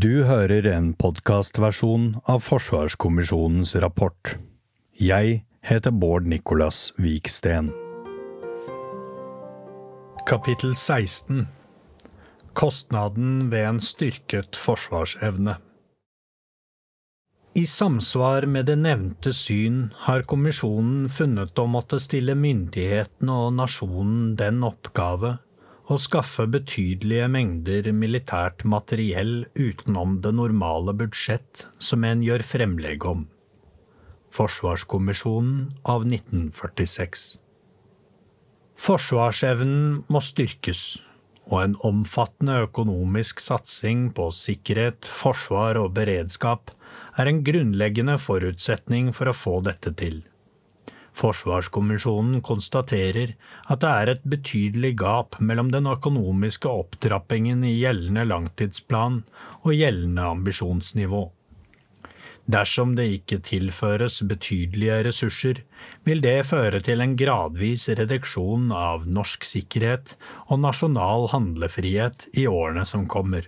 Du hører en podkastversjon av Forsvarskommisjonens rapport. Jeg heter Bård Nicolas Viksten. Kapittel 16 Kostnaden ved en styrket forsvarsevne I samsvar med det nevnte syn har kommisjonen funnet å måtte stille myndighetene og nasjonen den oppgave å skaffe betydelige mengder militært materiell utenom det normale budsjett som en gjør fremlegg om. Forsvarskommisjonen av 1946 Forsvarsevnen må styrkes, og en omfattende økonomisk satsing på sikkerhet, forsvar og beredskap er en grunnleggende forutsetning for å få dette til. Forsvarskommisjonen konstaterer at det er et betydelig gap mellom den økonomiske opptrappingen i gjeldende langtidsplan og gjeldende ambisjonsnivå. Dersom det ikke tilføres betydelige ressurser, vil det føre til en gradvis reduksjon av norsk sikkerhet og nasjonal handlefrihet i årene som kommer.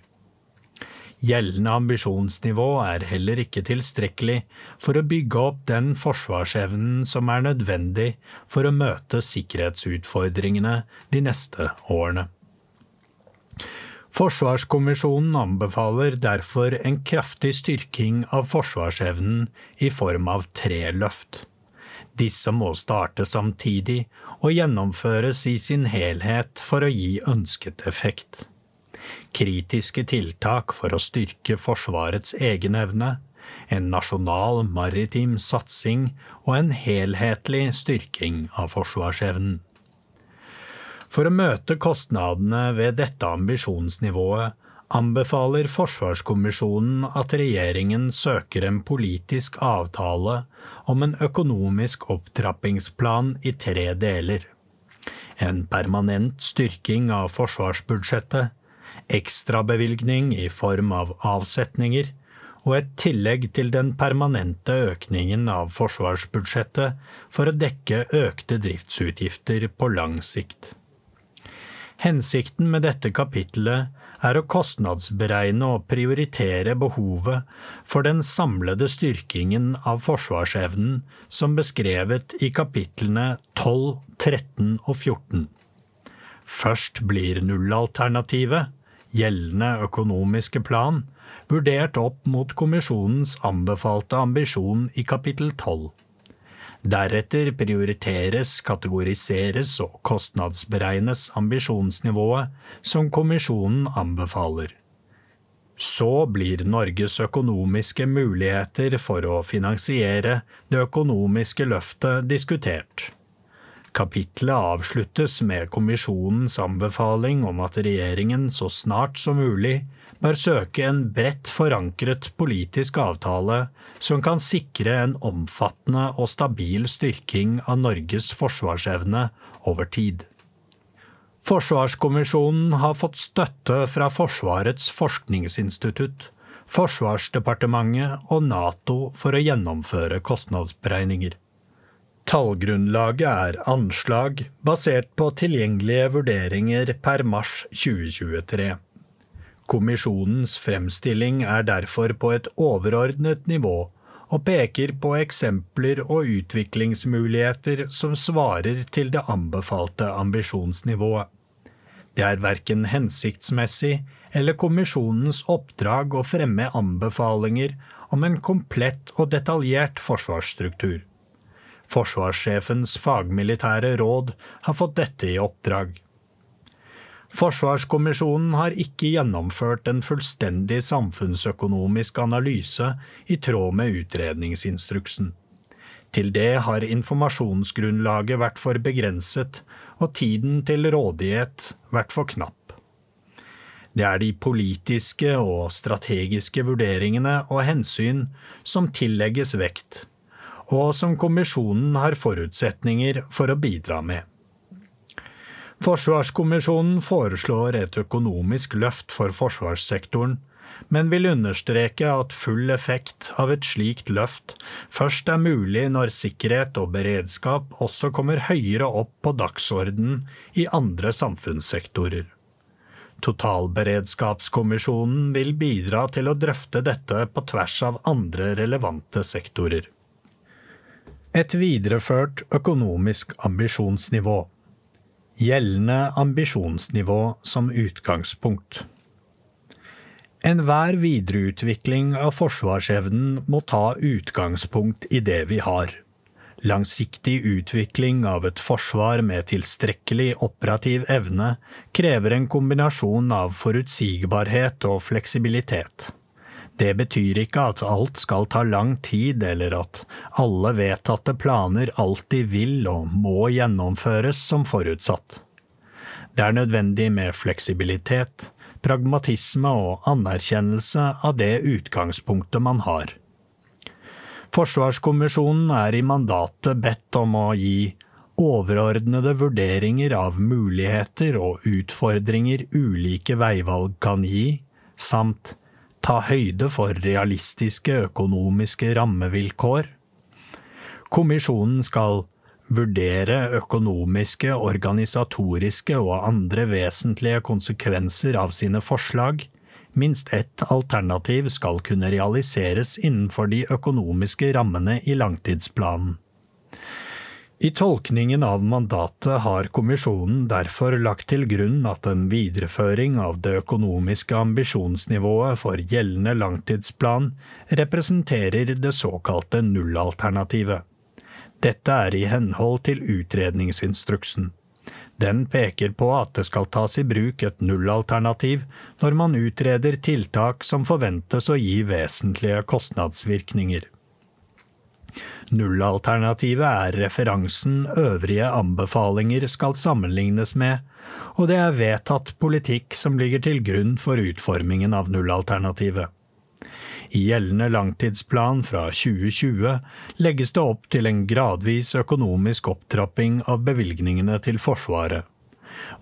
Gjeldende ambisjonsnivå er heller ikke tilstrekkelig for å bygge opp den forsvarsevnen som er nødvendig for å møte sikkerhetsutfordringene de neste årene. Forsvarskommisjonen anbefaler derfor en kraftig styrking av forsvarsevnen i form av tre løft. Disse må starte samtidig og gjennomføres i sin helhet for å gi ønsket effekt kritiske tiltak for å styrke Forsvarets egenevne, en nasjonal maritim satsing og en helhetlig styrking av forsvarsevnen. For å møte kostnadene ved dette ambisjonsnivået anbefaler Forsvarskommisjonen at regjeringen søker en politisk avtale om en økonomisk opptrappingsplan i tre deler. En permanent styrking av forsvarsbudsjettet, ekstrabevilgning i form av avsetninger og et tillegg til den permanente økningen av forsvarsbudsjettet for å dekke økte driftsutgifter på lang sikt. Hensikten med dette kapittelet er å kostnadsberegne og prioritere behovet for den samlede styrkingen av forsvarsevnen som beskrevet i kapitlene 12, 13 og 14. Først blir nullalternativet, gjeldende økonomiske plan, vurdert opp mot kommisjonens anbefalte ambisjon i kapittel 12. Deretter prioriteres, kategoriseres og kostnadsberegnes ambisjonsnivået som kommisjonen anbefaler. Så blir Norges økonomiske muligheter for å finansiere det økonomiske løftet diskutert. Kapitlet avsluttes med kommisjonens anbefaling om at regjeringen så snart som mulig bør søke en bredt forankret politisk avtale som kan sikre en omfattende og stabil styrking av Norges forsvarsevne over tid. Forsvarskommisjonen har fått støtte fra Forsvarets forskningsinstitutt, Forsvarsdepartementet og Nato for å gjennomføre kostnadsberegninger. Tallgrunnlaget er anslag basert på tilgjengelige vurderinger per mars 2023. Kommisjonens fremstilling er derfor på et overordnet nivå og peker på eksempler og utviklingsmuligheter som svarer til det anbefalte ambisjonsnivået. Det er verken hensiktsmessig eller kommisjonens oppdrag å fremme anbefalinger om en komplett og detaljert forsvarsstruktur. Forsvarssjefens fagmilitære råd har fått dette i oppdrag. Forsvarskommisjonen har ikke gjennomført en fullstendig samfunnsøkonomisk analyse i tråd med utredningsinstruksen. Til det har informasjonsgrunnlaget vært for begrenset og tiden til rådighet vært for knapp. Det er de politiske og strategiske vurderingene og hensyn som tillegges vekt, og som kommisjonen har forutsetninger for å bidra med. Forsvarskommisjonen foreslår et økonomisk løft for forsvarssektoren, men vil understreke at full effekt av et slikt løft først er mulig når sikkerhet og beredskap også kommer høyere opp på dagsordenen i andre samfunnssektorer. Totalberedskapskommisjonen vil bidra til å drøfte dette på tvers av andre relevante sektorer. Et videreført økonomisk ambisjonsnivå. Gjeldende ambisjonsnivå som utgangspunkt. Enhver videreutvikling av forsvarsevnen må ta utgangspunkt i det vi har. Langsiktig utvikling av et forsvar med tilstrekkelig operativ evne krever en kombinasjon av forutsigbarhet og fleksibilitet. Det betyr ikke at alt skal ta lang tid, eller at alle vedtatte planer alltid vil og må gjennomføres som forutsatt. Det er nødvendig med fleksibilitet, pragmatisme og anerkjennelse av det utgangspunktet man har. Forsvarskommisjonen er i mandatet bedt om å gi overordnede vurderinger av muligheter og utfordringer ulike veivalg kan gi, samt ta høyde for realistiske økonomiske rammevilkår. Kommisjonen skal vurdere økonomiske, organisatoriske og andre vesentlige konsekvenser av sine forslag. Minst ett alternativ skal kunne realiseres innenfor de økonomiske rammene i langtidsplanen. I tolkningen av mandatet har kommisjonen derfor lagt til grunn at en videreføring av det økonomiske ambisjonsnivået for gjeldende langtidsplan representerer det såkalte nullalternativet. Dette er i henhold til utredningsinstruksen. Den peker på at det skal tas i bruk et nullalternativ når man utreder tiltak som forventes å gi vesentlige kostnadsvirkninger. Nullalternativet er referansen øvrige anbefalinger skal sammenlignes med, og det er vedtatt politikk som ligger til grunn for utformingen av nullalternativet. I gjeldende langtidsplan fra 2020 legges det opp til en gradvis økonomisk opptrapping av bevilgningene til Forsvaret.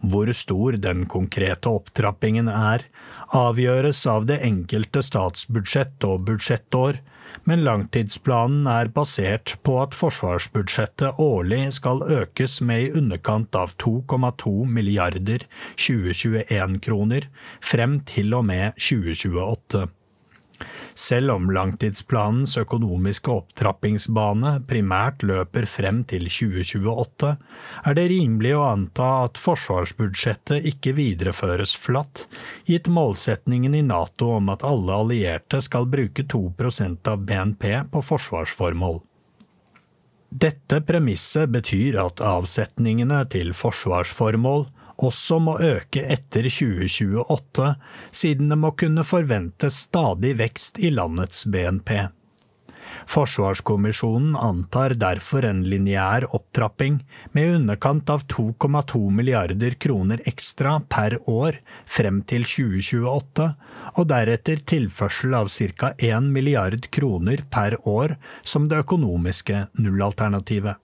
Hvor stor den konkrete opptrappingen er, avgjøres av det enkelte statsbudsjett og budsjettår, men langtidsplanen er basert på at forsvarsbudsjettet årlig skal økes med i underkant av 2,2 milliarder 2021-kroner frem til og med 2028. Selv om langtidsplanens økonomiske opptrappingsbane primært løper frem til 2028, er det rimelig å anta at forsvarsbudsjettet ikke videreføres flatt, gitt målsetningen i Nato om at alle allierte skal bruke 2% av BNP på forsvarsformål. Dette premisset betyr at avsetningene til forsvarsformål også må øke etter 2028, siden det må kunne forventes stadig vekst i landets BNP. Forsvarskommisjonen antar derfor en lineær opptrapping med underkant av 2,2 milliarder kroner ekstra per år frem til 2028, og deretter tilførsel av ca. 1 milliard kroner per år som det økonomiske nullalternativet.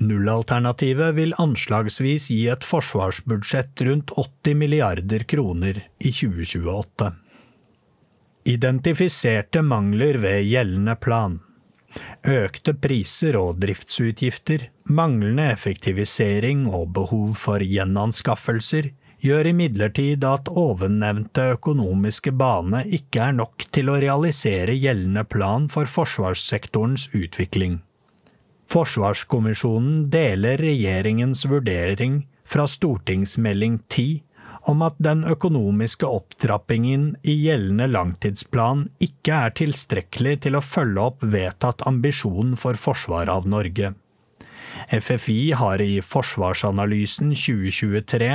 Nullalternativet vil anslagsvis gi et forsvarsbudsjett rundt 80 milliarder kroner i 2028. Identifiserte mangler ved gjeldende plan. Økte priser og driftsutgifter, manglende effektivisering og behov for gjenanskaffelser gjør imidlertid at ovennevnte økonomiske bane ikke er nok til å realisere gjeldende plan for forsvarssektorens utvikling. Forsvarskommisjonen deler regjeringens vurdering fra Stortingsmelding 10 om at den økonomiske opptrappingen i gjeldende langtidsplan ikke er tilstrekkelig til å følge opp vedtatt ambisjon for forsvaret av Norge. FFI har i Forsvarsanalysen 2023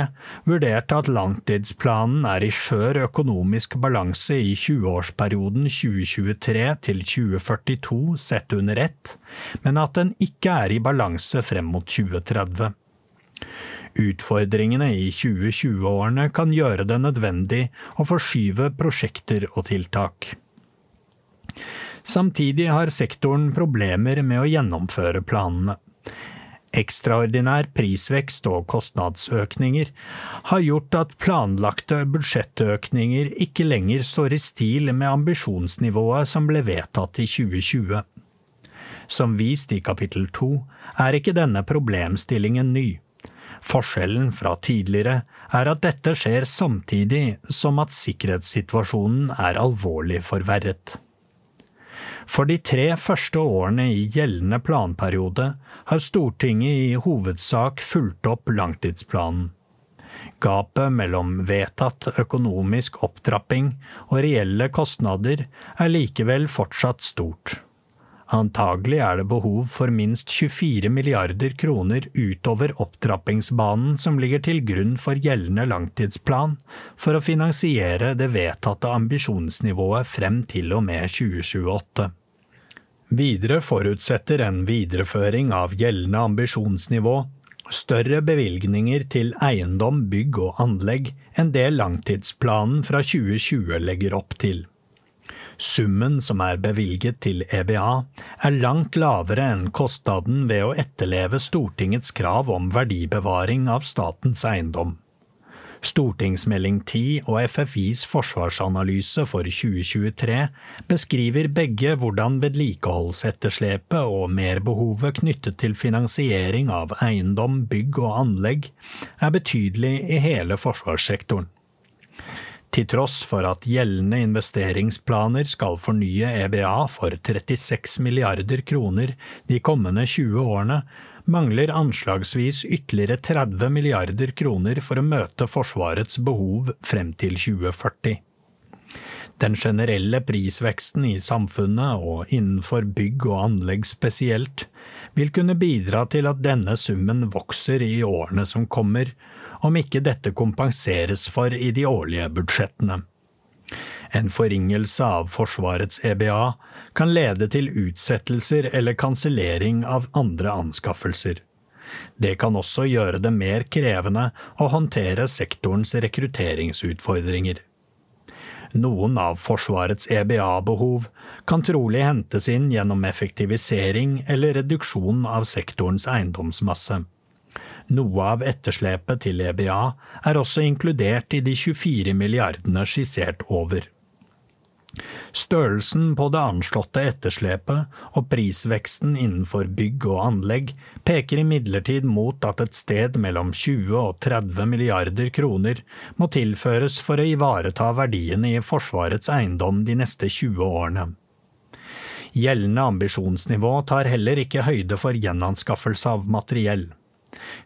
vurdert at langtidsplanen er i skjør økonomisk balanse i 20-årsperioden 2023 til 2042 sett under ett, men at den ikke er i balanse frem mot 2030. Utfordringene i 2020-årene kan gjøre det nødvendig å forskyve prosjekter og tiltak. Samtidig har sektoren problemer med å gjennomføre planene. Ekstraordinær prisvekst og kostnadsøkninger har gjort at planlagte budsjettøkninger ikke lenger står i stil med ambisjonsnivået som ble vedtatt i 2020. Som vist i kapittel to er ikke denne problemstillingen ny. Forskjellen fra tidligere er at dette skjer samtidig som at sikkerhetssituasjonen er alvorlig forverret. For de tre første årene i gjeldende planperiode har Stortinget i hovedsak fulgt opp langtidsplanen. Gapet mellom vedtatt økonomisk opptrapping og reelle kostnader er likevel fortsatt stort. Antagelig er det behov for minst 24 milliarder kroner utover opptrappingsbanen som ligger til grunn for gjeldende langtidsplan, for å finansiere det vedtatte ambisjonsnivået frem til og med 2028. Videre forutsetter en videreføring av gjeldende ambisjonsnivå større bevilgninger til eiendom, bygg og anlegg enn det langtidsplanen fra 2020 legger opp til. Summen som er bevilget til EBA, er langt lavere enn kostnaden ved å etterleve Stortingets krav om verdibevaring av statens eiendom. Stortingsmelding 10 og FFIs forsvarsanalyse for 2023 beskriver begge hvordan vedlikeholdsetterslepet og merbehovet knyttet til finansiering av eiendom, bygg og anlegg er betydelig i hele forsvarssektoren. Til tross for at gjeldende investeringsplaner skal fornye EBA for 36 milliarder kroner de kommende 20 årene, mangler anslagsvis ytterligere 30 milliarder kroner for å møte Forsvarets behov frem til 2040. Den generelle prisveksten i samfunnet, og innenfor bygg og anlegg spesielt, vil kunne bidra til at denne summen vokser i årene som kommer, om ikke dette kompenseres for i de årlige budsjettene. En forringelse av Forsvarets EBA kan lede til utsettelser eller kansellering av andre anskaffelser. Det kan også gjøre det mer krevende å håndtere sektorens rekrutteringsutfordringer. Noen av Forsvarets EBA-behov kan trolig hentes inn gjennom effektivisering eller reduksjon av sektorens eiendomsmasse. Noe av etterslepet til EBA er også inkludert i de 24 milliardene skissert over. Størrelsen på det anslåtte etterslepet og prisveksten innenfor bygg og anlegg peker imidlertid mot at et sted mellom 20 og 30 milliarder kroner må tilføres for å ivareta verdiene i Forsvarets eiendom de neste 20 årene. Gjeldende ambisjonsnivå tar heller ikke høyde for gjenanskaffelse av materiell.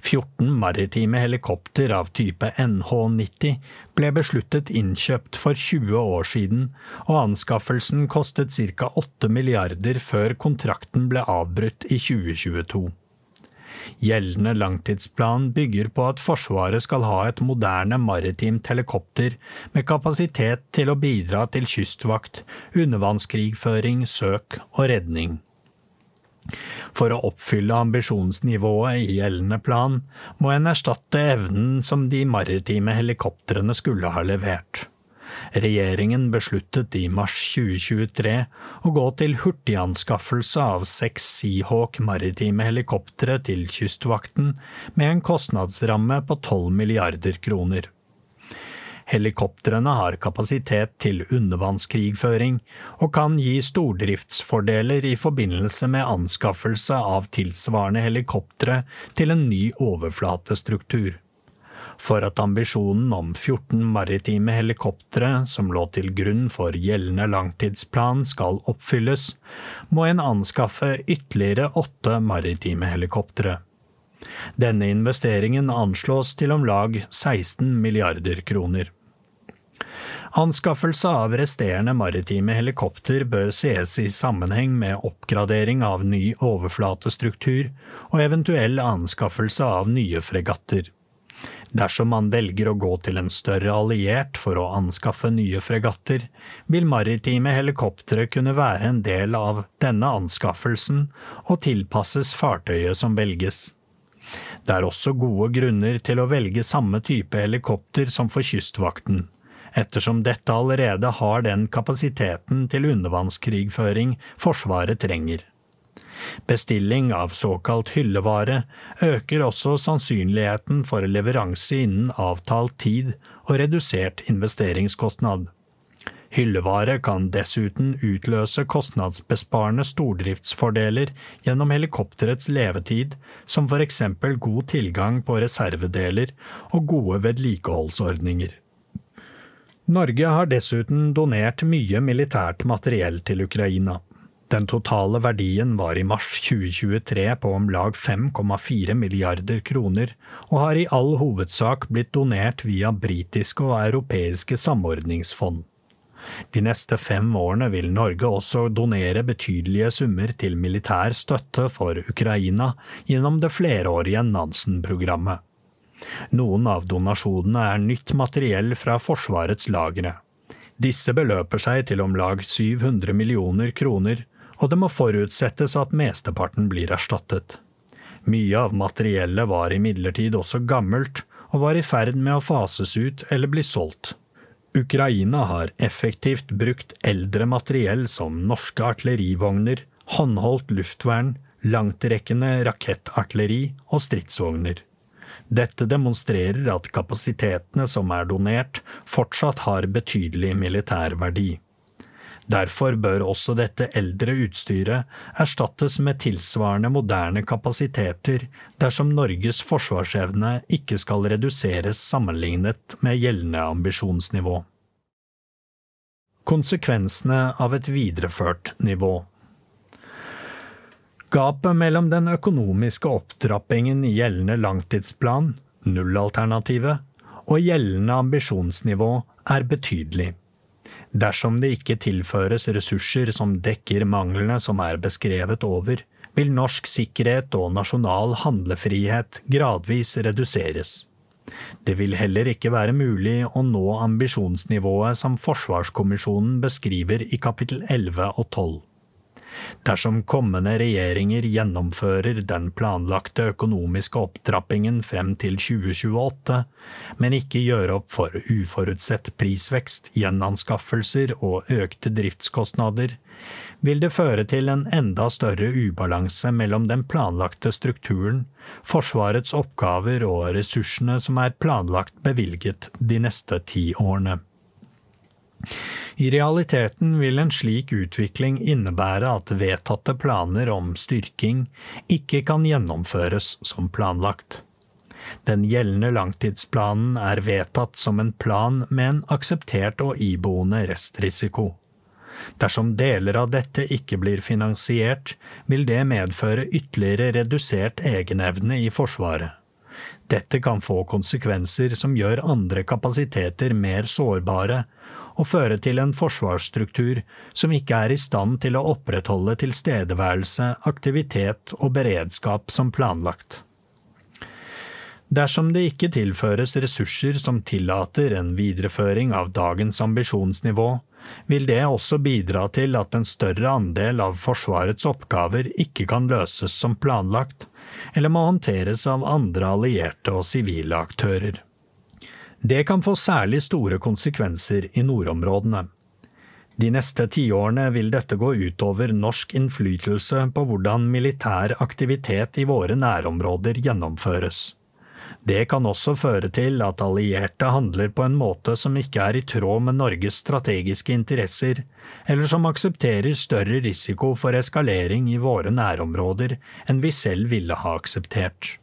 14 maritime helikopter av type NH90 ble besluttet innkjøpt for 20 år siden, og anskaffelsen kostet ca. 8 milliarder før kontrakten ble avbrutt i 2022. Gjeldende langtidsplan bygger på at Forsvaret skal ha et moderne maritimt helikopter med kapasitet til å bidra til kystvakt, undervannskrigføring, søk og redning. For å oppfylle ambisjonsnivået i gjeldende plan må en erstatte evnen som de maritime helikoptrene skulle ha levert. Regjeringen besluttet i mars 2023 å gå til hurtiganskaffelse av seks Seahawk maritime helikoptre til Kystvakten med en kostnadsramme på 12 milliarder kroner. Helikoptrene har kapasitet til undervannskrigføring og kan gi stordriftsfordeler i forbindelse med anskaffelse av tilsvarende helikoptre til en ny overflatestruktur. For at ambisjonen om 14 maritime helikoptre som lå til grunn for gjeldende langtidsplan skal oppfylles, må en anskaffe ytterligere åtte maritime helikoptre. Denne investeringen anslås til om lag 16 milliarder kroner. Anskaffelse av resterende maritime helikopter bør ses i sammenheng med oppgradering av ny overflatestruktur og eventuell anskaffelse av nye fregatter. Dersom man velger å gå til en større alliert for å anskaffe nye fregatter, vil maritime helikoptre kunne være en del av denne anskaffelsen og tilpasses fartøyet som velges. Det er også gode grunner til å velge samme type helikopter som for Kystvakten ettersom dette allerede har den kapasiteten til undervannskrigføring Forsvaret trenger. Bestilling av såkalt hyllevare øker også sannsynligheten for leveranse innen avtalt tid og redusert investeringskostnad. Hyllevare kan dessuten utløse kostnadsbesparende stordriftsfordeler gjennom helikopterets levetid, som for eksempel god tilgang på reservedeler og gode vedlikeholdsordninger. Norge har dessuten donert mye militært materiell til Ukraina. Den totale verdien var i mars 2023 på om lag 5,4 milliarder kroner, og har i all hovedsak blitt donert via britiske og europeiske samordningsfond. De neste fem årene vil Norge også donere betydelige summer til militær støtte for Ukraina gjennom det flerårige Nansen-programmet. Noen av donasjonene er nytt materiell fra Forsvarets lagre. Disse beløper seg til om lag 700 millioner kroner, og det må forutsettes at mesteparten blir erstattet. Mye av materiellet var imidlertid også gammelt og var i ferd med å fases ut eller bli solgt. Ukraina har effektivt brukt eldre materiell som norske artillerivogner, håndholdt luftvern, langtrekkende rakettartilleri og stridsvogner. Dette demonstrerer at kapasitetene som er donert, fortsatt har betydelig militær verdi. Derfor bør også dette eldre utstyret erstattes med tilsvarende moderne kapasiteter dersom Norges forsvarsevne ikke skal reduseres sammenlignet med gjeldende ambisjonsnivå. Konsekvensene av et videreført nivå Gapet mellom den økonomiske opptrappingen i gjeldende langtidsplan, nullalternativet, og gjeldende ambisjonsnivå er betydelig. Dersom det ikke tilføres ressurser som dekker manglene som er beskrevet over, vil norsk sikkerhet og nasjonal handlefrihet gradvis reduseres. Det vil heller ikke være mulig å nå ambisjonsnivået som Forsvarskommisjonen beskriver i kapittel 11 og 12. Dersom kommende regjeringer gjennomfører den planlagte økonomiske opptrappingen frem til 2028, men ikke gjør opp for uforutsett prisvekst, gjenanskaffelser og økte driftskostnader, vil det føre til en enda større ubalanse mellom den planlagte strukturen, Forsvarets oppgaver og ressursene som er planlagt bevilget de neste ti årene. I realiteten vil en slik utvikling innebære at vedtatte planer om styrking ikke kan gjennomføres som planlagt. Den gjeldende langtidsplanen er vedtatt som en plan med en akseptert og iboende restrisiko. Dersom deler av dette ikke blir finansiert, vil det medføre ytterligere redusert egenevne i Forsvaret. Dette kan få konsekvenser som gjør andre kapasiteter mer sårbare, og føre til en forsvarsstruktur som ikke er i stand til å opprettholde tilstedeværelse, aktivitet og beredskap som planlagt. Dersom det ikke tilføres ressurser som tillater en videreføring av dagens ambisjonsnivå, vil det også bidra til at en større andel av Forsvarets oppgaver ikke kan løses som planlagt, eller må håndteres av andre allierte og sivile aktører. Det kan få særlig store konsekvenser i nordområdene. De neste tiårene vil dette gå utover norsk innflytelse på hvordan militær aktivitet i våre nærområder gjennomføres. Det kan også føre til at allierte handler på en måte som ikke er i tråd med Norges strategiske interesser, eller som aksepterer større risiko for eskalering i våre nærområder enn vi selv ville ha akseptert.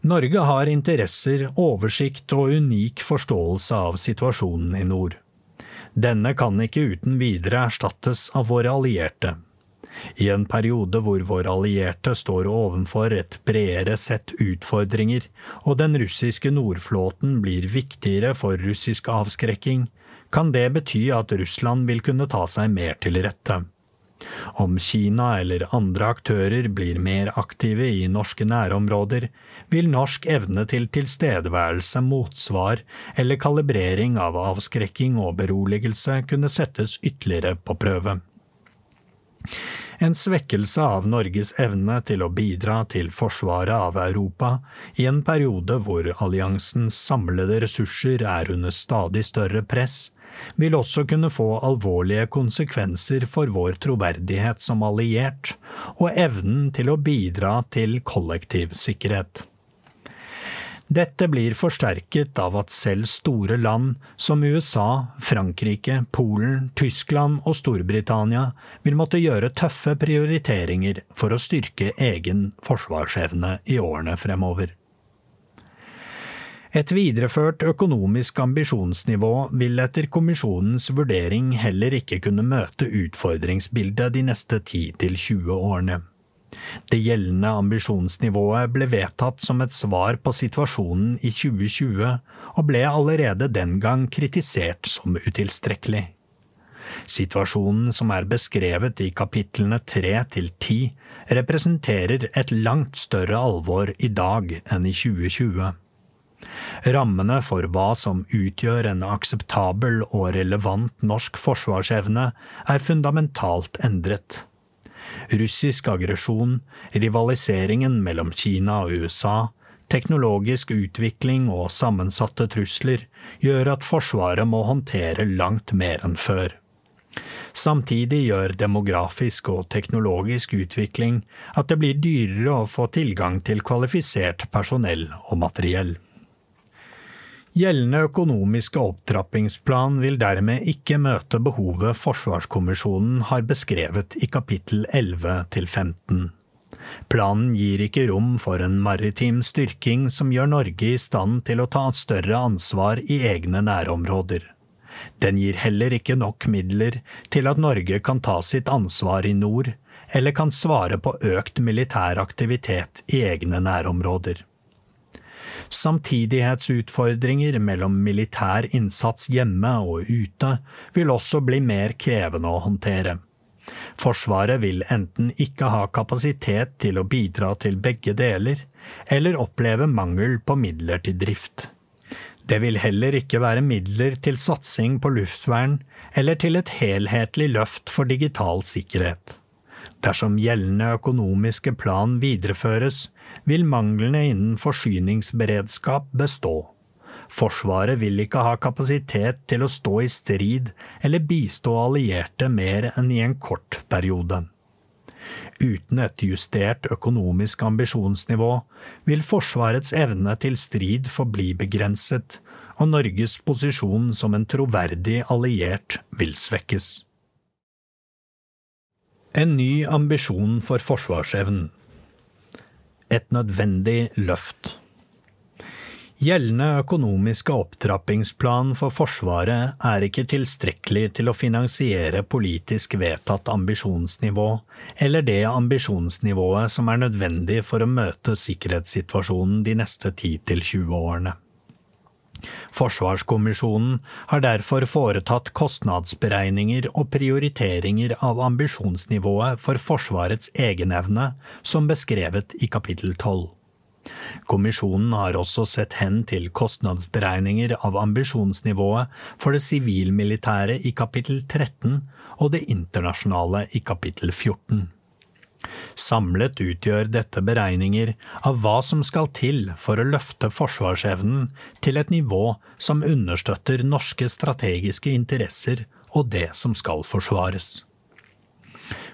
Norge har interesser, oversikt og unik forståelse av situasjonen i nord. Denne kan ikke uten videre erstattes av våre allierte. I en periode hvor våre allierte står overfor et bredere sett utfordringer, og den russiske nordflåten blir viktigere for russisk avskrekking, kan det bety at Russland vil kunne ta seg mer til rette. Om Kina eller andre aktører blir mer aktive i norske nærområder, vil norsk evne til tilstedeværelse, motsvar eller kalibrering av avskrekking og beroligelse kunne settes ytterligere på prøve. En svekkelse av Norges evne til å bidra til forsvaret av Europa i en periode hvor alliansens samlede ressurser er under stadig større press, vil også kunne få alvorlige konsekvenser for vår troverdighet som alliert og evnen til å bidra til kollektiv sikkerhet. Dette blir forsterket av at selv store land som USA, Frankrike, Polen, Tyskland og Storbritannia vil måtte gjøre tøffe prioriteringer for å styrke egen forsvarsevne i årene fremover. Et videreført økonomisk ambisjonsnivå vil etter kommisjonens vurdering heller ikke kunne møte utfordringsbildet de neste 10–20 årene. Det gjeldende ambisjonsnivået ble vedtatt som et svar på situasjonen i 2020, og ble allerede den gang kritisert som utilstrekkelig. Situasjonen som er beskrevet i kapitlene tre til ti, representerer et langt større alvor i dag enn i 2020. Rammene for hva som utgjør en akseptabel og relevant norsk forsvarsevne, er fundamentalt endret. Russisk aggresjon, rivaliseringen mellom Kina og USA, teknologisk utvikling og sammensatte trusler gjør at Forsvaret må håndtere langt mer enn før. Samtidig gjør demografisk og teknologisk utvikling at det blir dyrere å få tilgang til kvalifisert personell og materiell. Gjeldende økonomiske opptrappingsplan vil dermed ikke møte behovet Forsvarskommisjonen har beskrevet i kapittel 11 15. Planen gir ikke rom for en maritim styrking som gjør Norge i stand til å ta større ansvar i egne nærområder. Den gir heller ikke nok midler til at Norge kan ta sitt ansvar i nord, eller kan svare på økt militær aktivitet i egne nærområder. Samtidighetsutfordringer mellom militær innsats hjemme og ute vil også bli mer krevende å håndtere. Forsvaret vil enten ikke ha kapasitet til å bidra til begge deler, eller oppleve mangel på midler til drift. Det vil heller ikke være midler til satsing på luftvern eller til et helhetlig løft for digital sikkerhet. Dersom gjeldende økonomiske plan videreføres, vil manglene innen forsyningsberedskap bestå. Forsvaret vil ikke ha kapasitet til å stå i strid eller bistå allierte mer enn i en kort periode. Uten et justert økonomisk ambisjonsnivå vil Forsvarets evne til strid forbli begrenset, og Norges posisjon som en troverdig alliert vil svekkes. En ny ambisjon for forsvarsevnen et nødvendig løft. Gjeldende økonomiske opptrappingsplan for Forsvaret er ikke tilstrekkelig til å finansiere politisk vedtatt ambisjonsnivå, eller det ambisjonsnivået som er nødvendig for å møte sikkerhetssituasjonen de neste 10–20 årene. Forsvarskommisjonen har derfor foretatt kostnadsberegninger og prioriteringer av ambisjonsnivået for Forsvarets egenevne, som beskrevet i kapittel 12. Kommisjonen har også sett hen til kostnadsberegninger av ambisjonsnivået for det sivilmilitære i kapittel 13 og det internasjonale i kapittel 14. Samlet utgjør dette beregninger av hva som skal til for å løfte forsvarsevnen til et nivå som understøtter norske strategiske interesser og det som skal forsvares.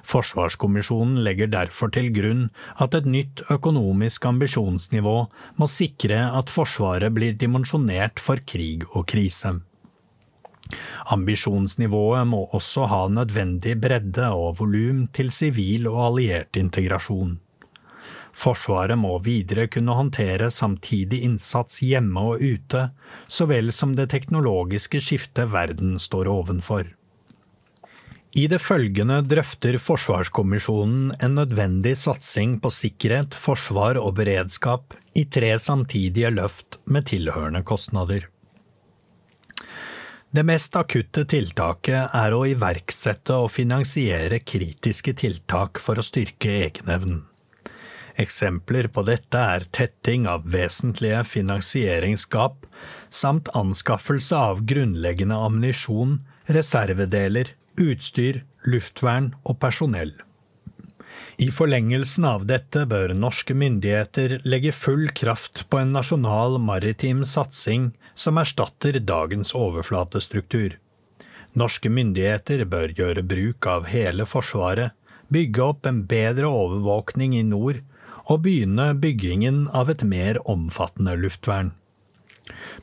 Forsvarskommisjonen legger derfor til grunn at et nytt økonomisk ambisjonsnivå må sikre at Forsvaret blir dimensjonert for krig og krise. Ambisjonsnivået må også ha nødvendig bredde og volum til sivil og alliert integrasjon. Forsvaret må videre kunne håndtere samtidig innsats hjemme og ute, så vel som det teknologiske skiftet verden står ovenfor. I det følgende drøfter Forsvarskommisjonen en nødvendig satsing på sikkerhet, forsvar og beredskap i tre samtidige løft med tilhørende kostnader. Det mest akutte tiltaket er å iverksette og finansiere kritiske tiltak for å styrke egenevnen. Eksempler på dette er tetting av vesentlige finansieringsgap samt anskaffelse av grunnleggende ammunisjon, reservedeler, utstyr, luftvern og personell. I forlengelsen av dette bør norske myndigheter legge full kraft på en nasjonal maritim satsing som erstatter dagens overflatestruktur. Norske myndigheter bør gjøre bruk av hele Forsvaret, bygge opp en bedre overvåkning i nord og begynne byggingen av et mer omfattende luftvern.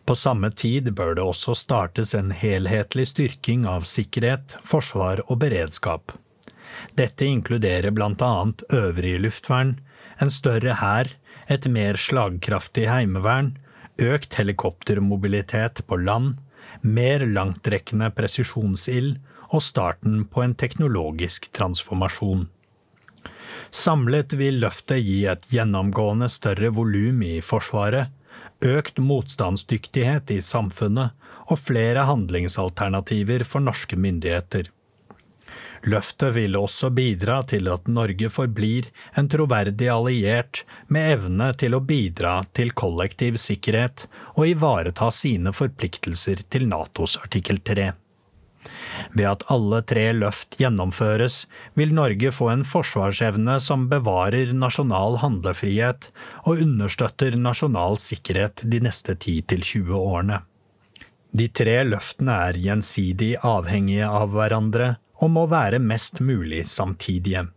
På samme tid bør det også startes en helhetlig styrking av sikkerhet, forsvar og beredskap. Dette inkluderer annet øvrig luftvern, en større hær, et mer slagkraftig heimevern, økt helikoptermobilitet på land, mer langtrekkende presisjonsild og starten på en teknologisk transformasjon. Samlet vil løftet gi et gjennomgående større volum i Forsvaret, økt motstandsdyktighet i samfunnet og flere handlingsalternativer for norske myndigheter. Løftet vil også bidra til at Norge forblir en troverdig alliert med evne til å bidra til kollektiv sikkerhet og ivareta sine forpliktelser til Natos artikkel 3. Ved at alle tre løft gjennomføres, vil Norge få en forsvarsevne som bevarer nasjonal handlefrihet og understøtter nasjonal sikkerhet de neste 10–20 årene. De tre løftene er gjensidig avhengige av hverandre og må være mest mulig samtidige.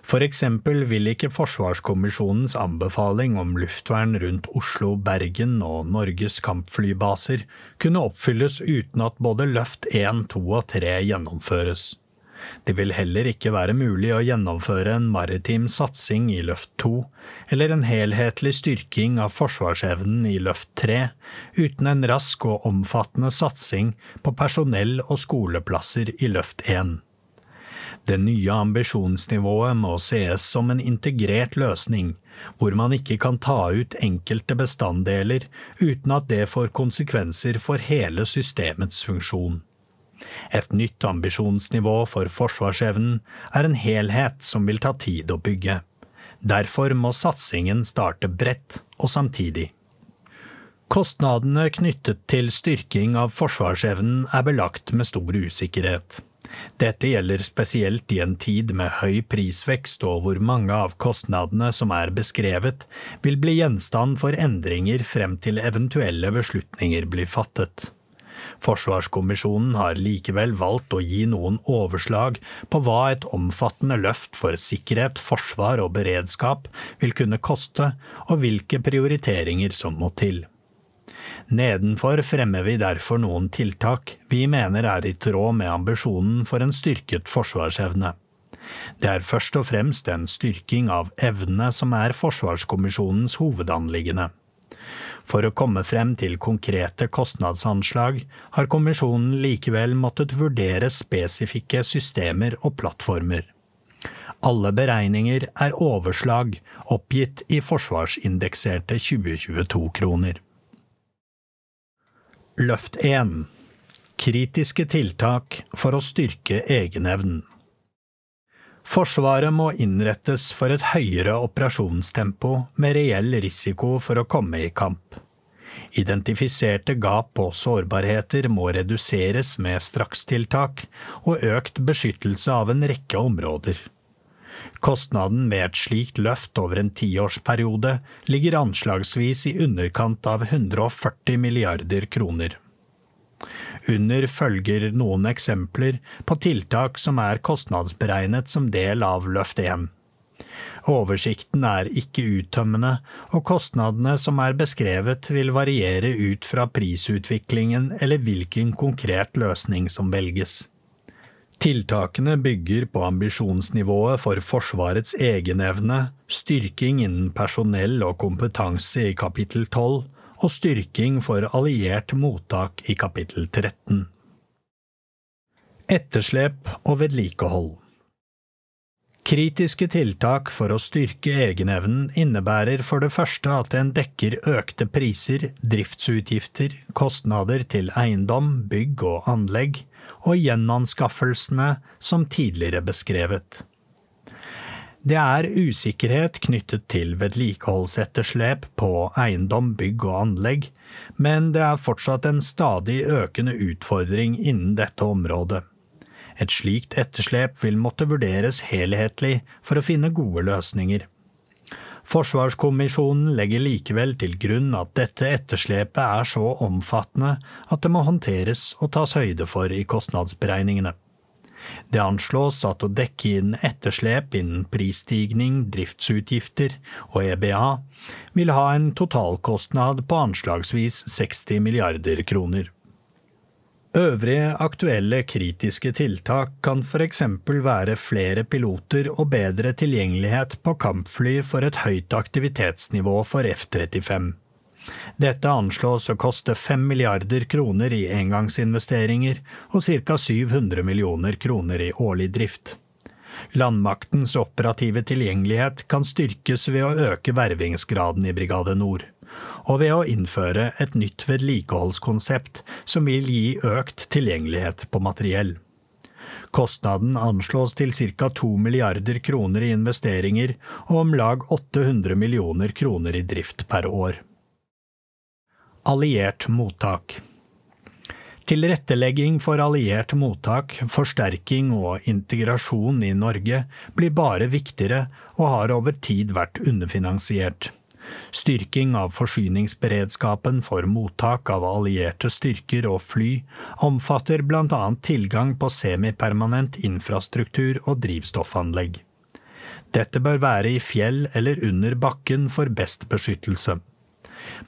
For eksempel vil ikke Forsvarskommisjonens anbefaling om luftvern rundt Oslo, Bergen og Norges kampflybaser kunne oppfylles uten at både løft 1, 2 og 3 gjennomføres. Det vil heller ikke være mulig å gjennomføre en maritim satsing i løft 2 eller en helhetlig styrking av forsvarsevnen i løft 3 uten en rask og omfattende satsing på personell og skoleplasser i løft 1. Det nye ambisjonsnivået må sees som en integrert løsning, hvor man ikke kan ta ut enkelte bestanddeler uten at det får konsekvenser for hele systemets funksjon. Et nytt ambisjonsnivå for forsvarsevnen er en helhet som vil ta tid å bygge. Derfor må satsingen starte bredt og samtidig. Kostnadene knyttet til styrking av forsvarsevnen er belagt med stor usikkerhet. Dette gjelder spesielt i en tid med høy prisvekst og hvor mange av kostnadene som er beskrevet, vil bli gjenstand for endringer frem til eventuelle beslutninger blir fattet. Forsvarskommisjonen har likevel valgt å gi noen overslag på hva et omfattende løft for sikkerhet, forsvar og beredskap vil kunne koste, og hvilke prioriteringer som må til. Nedenfor fremmer vi derfor noen tiltak vi mener er i tråd med ambisjonen for en styrket forsvarsevne. Det er først og fremst en styrking av evnene som er Forsvarskommisjonens hovedanliggende. For å komme frem til konkrete kostnadsanslag har kommisjonen likevel måttet vurdere spesifikke systemer og plattformer. Alle beregninger er overslag oppgitt i forsvarsindekserte 2022-kroner. Løft 1 Kritiske tiltak for å styrke egenevnen. Forsvaret må innrettes for et høyere operasjonstempo med reell risiko for å komme i kamp. Identifiserte gap og sårbarheter må reduseres med strakstiltak og økt beskyttelse av en rekke områder. Kostnaden med et slikt løft over en tiårsperiode ligger anslagsvis i underkant av 140 milliarder kroner. Under følger noen eksempler på tiltak som er kostnadsberegnet som del av Løft 1. Oversikten er ikke uttømmende, og kostnadene som er beskrevet vil variere ut fra prisutviklingen eller hvilken konkret løsning som velges. Tiltakene bygger på ambisjonsnivået for Forsvarets egenevne, styrking innen personell og kompetanse i kapittel 12 og styrking for alliert mottak i kapittel 13. Etterslep og vedlikehold Kritiske tiltak for å styrke egenevnen innebærer for det første at en dekker økte priser, driftsutgifter, kostnader til eiendom, bygg og anlegg, og gjenanskaffelsene som tidligere beskrevet. Det er usikkerhet knyttet til vedlikeholdsetterslep på eiendom, bygg og anlegg, men det er fortsatt en stadig økende utfordring innen dette området. Et slikt etterslep vil måtte vurderes helhetlig for å finne gode løsninger. Forsvarskommisjonen legger likevel til grunn at dette etterslepet er så omfattende at det må håndteres og tas høyde for i kostnadsberegningene. Det anslås at å dekke inn etterslep innen prisstigning, driftsutgifter og EBA vil ha en totalkostnad på anslagsvis 60 milliarder kroner. Øvrige aktuelle kritiske tiltak kan f.eks. være flere piloter og bedre tilgjengelighet på kampfly for et høyt aktivitetsnivå for F-35. Dette anslås å koste 5 milliarder kroner i engangsinvesteringer og ca. 700 millioner kroner i årlig drift. Landmaktens operative tilgjengelighet kan styrkes ved å øke vervingsgraden i Brigade Nord, og ved å innføre et nytt vedlikeholdskonsept som vil gi økt tilgjengelighet på materiell. Kostnaden anslås til ca. 2 milliarder kroner i investeringer og om lag 800 millioner kroner i drift per år. Alliert mottak Tilrettelegging for alliert mottak, forsterking og integrasjon i Norge blir bare viktigere og har over tid vært underfinansiert. Styrking av forsyningsberedskapen for mottak av allierte styrker og fly omfatter bl.a. tilgang på semipermanent infrastruktur og drivstoffanlegg. Dette bør være i fjell eller under bakken for best beskyttelse.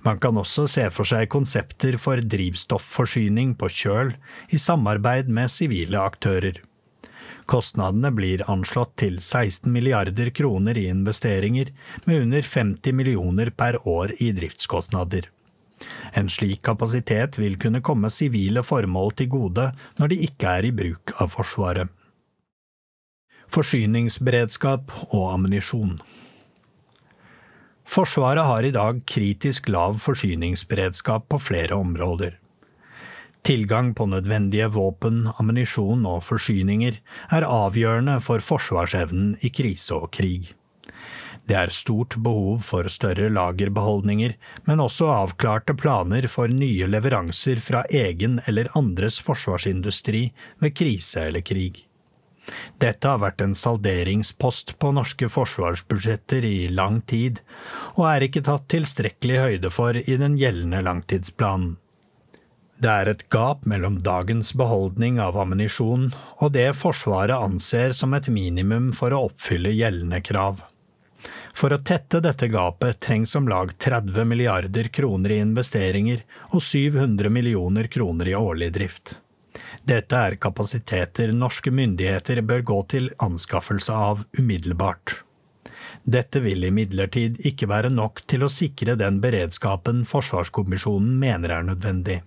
Man kan også se for seg konsepter for drivstofforsyning på kjøl i samarbeid med sivile aktører. Kostnadene blir anslått til 16 milliarder kroner i investeringer, med under 50 millioner per år i driftskostnader. En slik kapasitet vil kunne komme sivile formål til gode når de ikke er i bruk av Forsvaret. Forsyningsberedskap og ammunisjon. Forsvaret har i dag kritisk lav forsyningsberedskap på flere områder. Tilgang på nødvendige våpen, ammunisjon og forsyninger er avgjørende for forsvarsevnen i krise og krig. Det er stort behov for større lagerbeholdninger, men også avklarte planer for nye leveranser fra egen eller andres forsvarsindustri ved krise eller krig. Dette har vært en salderingspost på norske forsvarsbudsjetter i lang tid, og er ikke tatt tilstrekkelig høyde for i den gjeldende langtidsplanen. Det er et gap mellom dagens beholdning av ammunisjon og det Forsvaret anser som et minimum for å oppfylle gjeldende krav. For å tette dette gapet trengs om lag 30 milliarder kroner i investeringer og 700 millioner kroner i årlig drift. Dette er kapasiteter norske myndigheter bør gå til anskaffelse av umiddelbart. Dette vil imidlertid ikke være nok til å sikre den beredskapen Forsvarskommisjonen mener er nødvendig.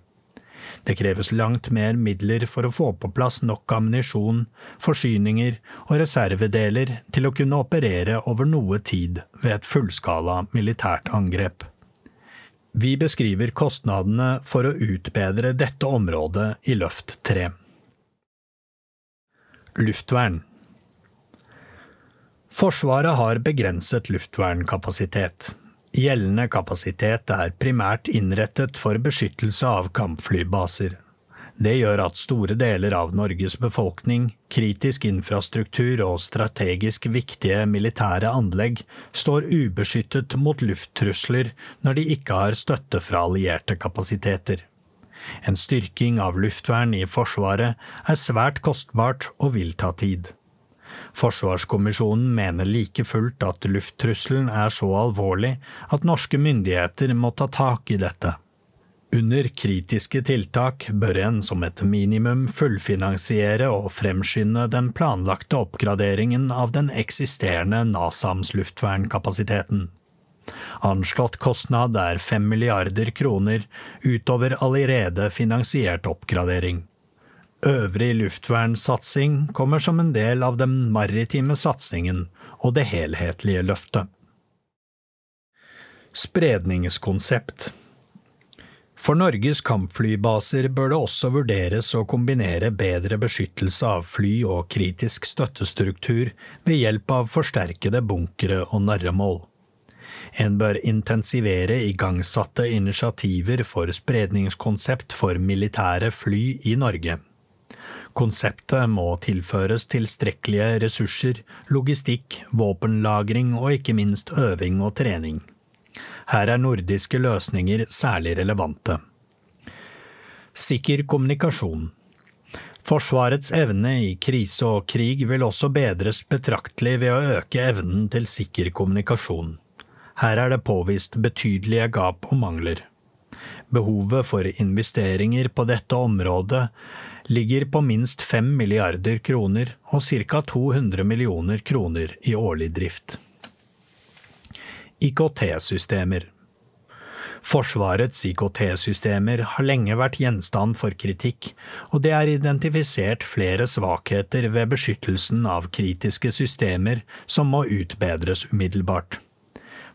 Det kreves langt mer midler for å få på plass nok ammunisjon, forsyninger og reservedeler til å kunne operere over noe tid ved et fullskala militært angrep. Vi beskriver kostnadene for å utbedre dette området i Løft 3. Luftvern Forsvaret har begrenset luftvernkapasitet. Gjeldende kapasitet er primært innrettet for beskyttelse av kampflybaser. Det gjør at store deler av Norges befolkning, kritisk infrastruktur og strategisk viktige militære anlegg står ubeskyttet mot lufttrusler når de ikke har støtte fra allierte kapasiteter. En styrking av luftvern i Forsvaret er svært kostbart og vil ta tid. Forsvarskommisjonen mener like fullt at lufttrusselen er så alvorlig at norske myndigheter må ta tak i dette. Under kritiske tiltak bør en som et minimum fullfinansiere og fremskynde den planlagte oppgraderingen av den eksisterende NASAMS luftvernkapasiteten. Anslått kostnad er fem milliarder kroner utover allerede finansiert oppgradering. Øvrig luftvernsatsing kommer som en del av den maritime satsingen og det helhetlige løftet. Spredningskonsept for Norges kampflybaser bør det også vurderes å kombinere bedre beskyttelse av fly og kritisk støttestruktur ved hjelp av forsterkede bunkere og narremål. En bør intensivere igangsatte initiativer for spredningskonsept for militære fly i Norge. Konseptet må tilføres tilstrekkelige ressurser, logistikk, våpenlagring og ikke minst øving og trening. Her er nordiske løsninger særlig relevante. Sikker kommunikasjon. Forsvarets evne i krise og krig vil også bedres betraktelig ved å øke evnen til sikker kommunikasjon. Her er det påvist betydelige gap og mangler. Behovet for investeringer på dette området ligger på minst 5 milliarder kroner og ca. 200 millioner kroner i årlig drift. IKT-systemer Forsvarets IKT-systemer har lenge vært gjenstand for kritikk, og det er identifisert flere svakheter ved beskyttelsen av kritiske systemer som må utbedres umiddelbart.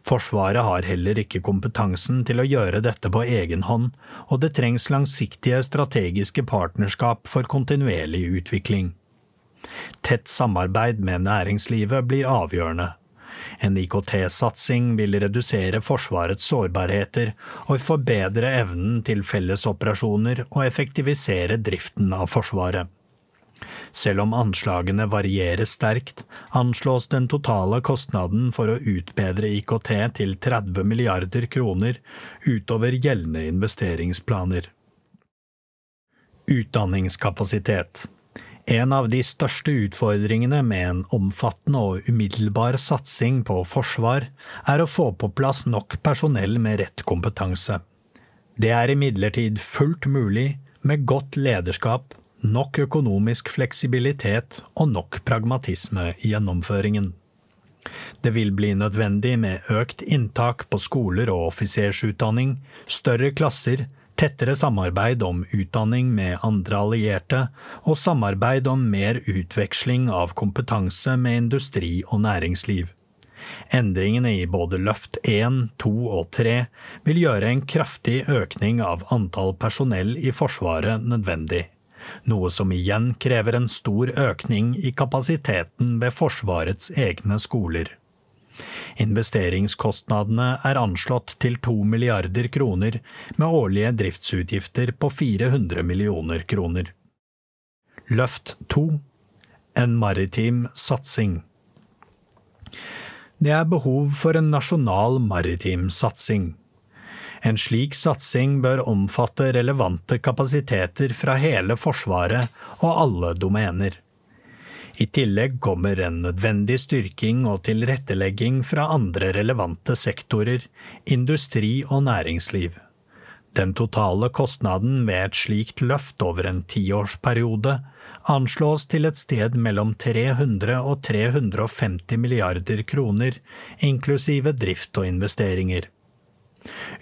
Forsvaret har heller ikke kompetansen til å gjøre dette på egen hånd, og det trengs langsiktige strategiske partnerskap for kontinuerlig utvikling. Tett samarbeid med næringslivet blir avgjørende. En IKT-satsing vil redusere Forsvarets sårbarheter og forbedre evnen til fellesoperasjoner og effektivisere driften av Forsvaret. Selv om anslagene varierer sterkt, anslås den totale kostnaden for å utbedre IKT til 30 milliarder kroner utover gjeldende investeringsplaner. Utdanningskapasitet En av de største utfordringene med en omfattende og umiddelbar satsing på forsvar, er å få på plass nok personell med rett kompetanse. Det er imidlertid fullt mulig, med godt lederskap, nok økonomisk fleksibilitet og nok pragmatisme i gjennomføringen. Det vil bli nødvendig med økt inntak på skoler og offisersutdanning, større klasser, tettere samarbeid om utdanning med andre allierte og samarbeid om mer utveksling av kompetanse med industri og næringsliv. Endringene i både løft 1, 2 og 3 vil gjøre en kraftig økning av antall personell i Forsvaret nødvendig noe som igjen krever en stor økning i kapasiteten ved Forsvarets egne skoler. Investeringskostnadene er anslått til 2 milliarder kroner, med årlige driftsutgifter på 400 millioner kroner. Løft 2 En maritim satsing. Det er behov for en nasjonal maritim satsing. En slik satsing bør omfatte relevante kapasiteter fra hele Forsvaret og alle domener. I tillegg kommer en nødvendig styrking og tilrettelegging fra andre relevante sektorer, industri og næringsliv. Den totale kostnaden ved et slikt løft over en tiårsperiode anslås til et sted mellom 300 og 350 milliarder kroner, inklusive drift og investeringer.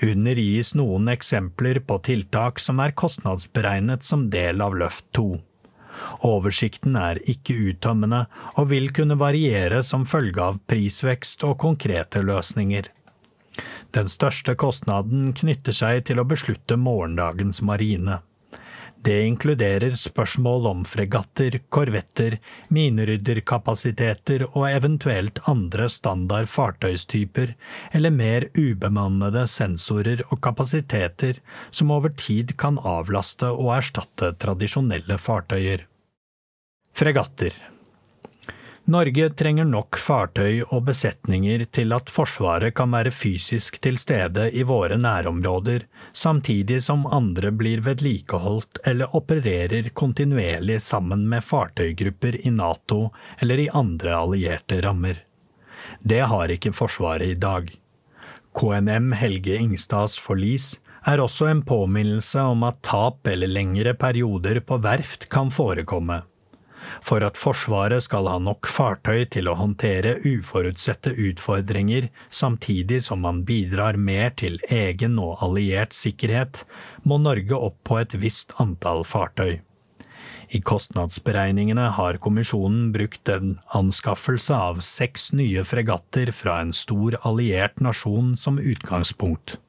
Under gis noen eksempler på tiltak som er kostnadsberegnet som del av Løft 2. Oversikten er ikke uttømmende og vil kunne variere som følge av prisvekst og konkrete løsninger. Den største kostnaden knytter seg til å beslutte morgendagens marine. Det inkluderer spørsmål om fregatter, korvetter, minerydderkapasiteter og eventuelt andre standard fartøystyper eller mer ubemannede sensorer og kapasiteter som over tid kan avlaste og erstatte tradisjonelle fartøyer. Fregatter Norge trenger nok fartøy og besetninger til at Forsvaret kan være fysisk til stede i våre nærområder, samtidig som andre blir vedlikeholdt eller opererer kontinuerlig sammen med fartøygrupper i NATO eller i andre allierte rammer. Det har ikke Forsvaret i dag. KNM Helge Ingstads forlis er også en påminnelse om at tap eller lengre perioder på verft kan forekomme. For at Forsvaret skal ha nok fartøy til å håndtere uforutsette utfordringer, samtidig som man bidrar mer til egen og alliert sikkerhet, må Norge opp på et visst antall fartøy. I kostnadsberegningene har kommisjonen brukt en anskaffelse av seks nye fregatter fra en stor alliert nasjon som utgangspunkt.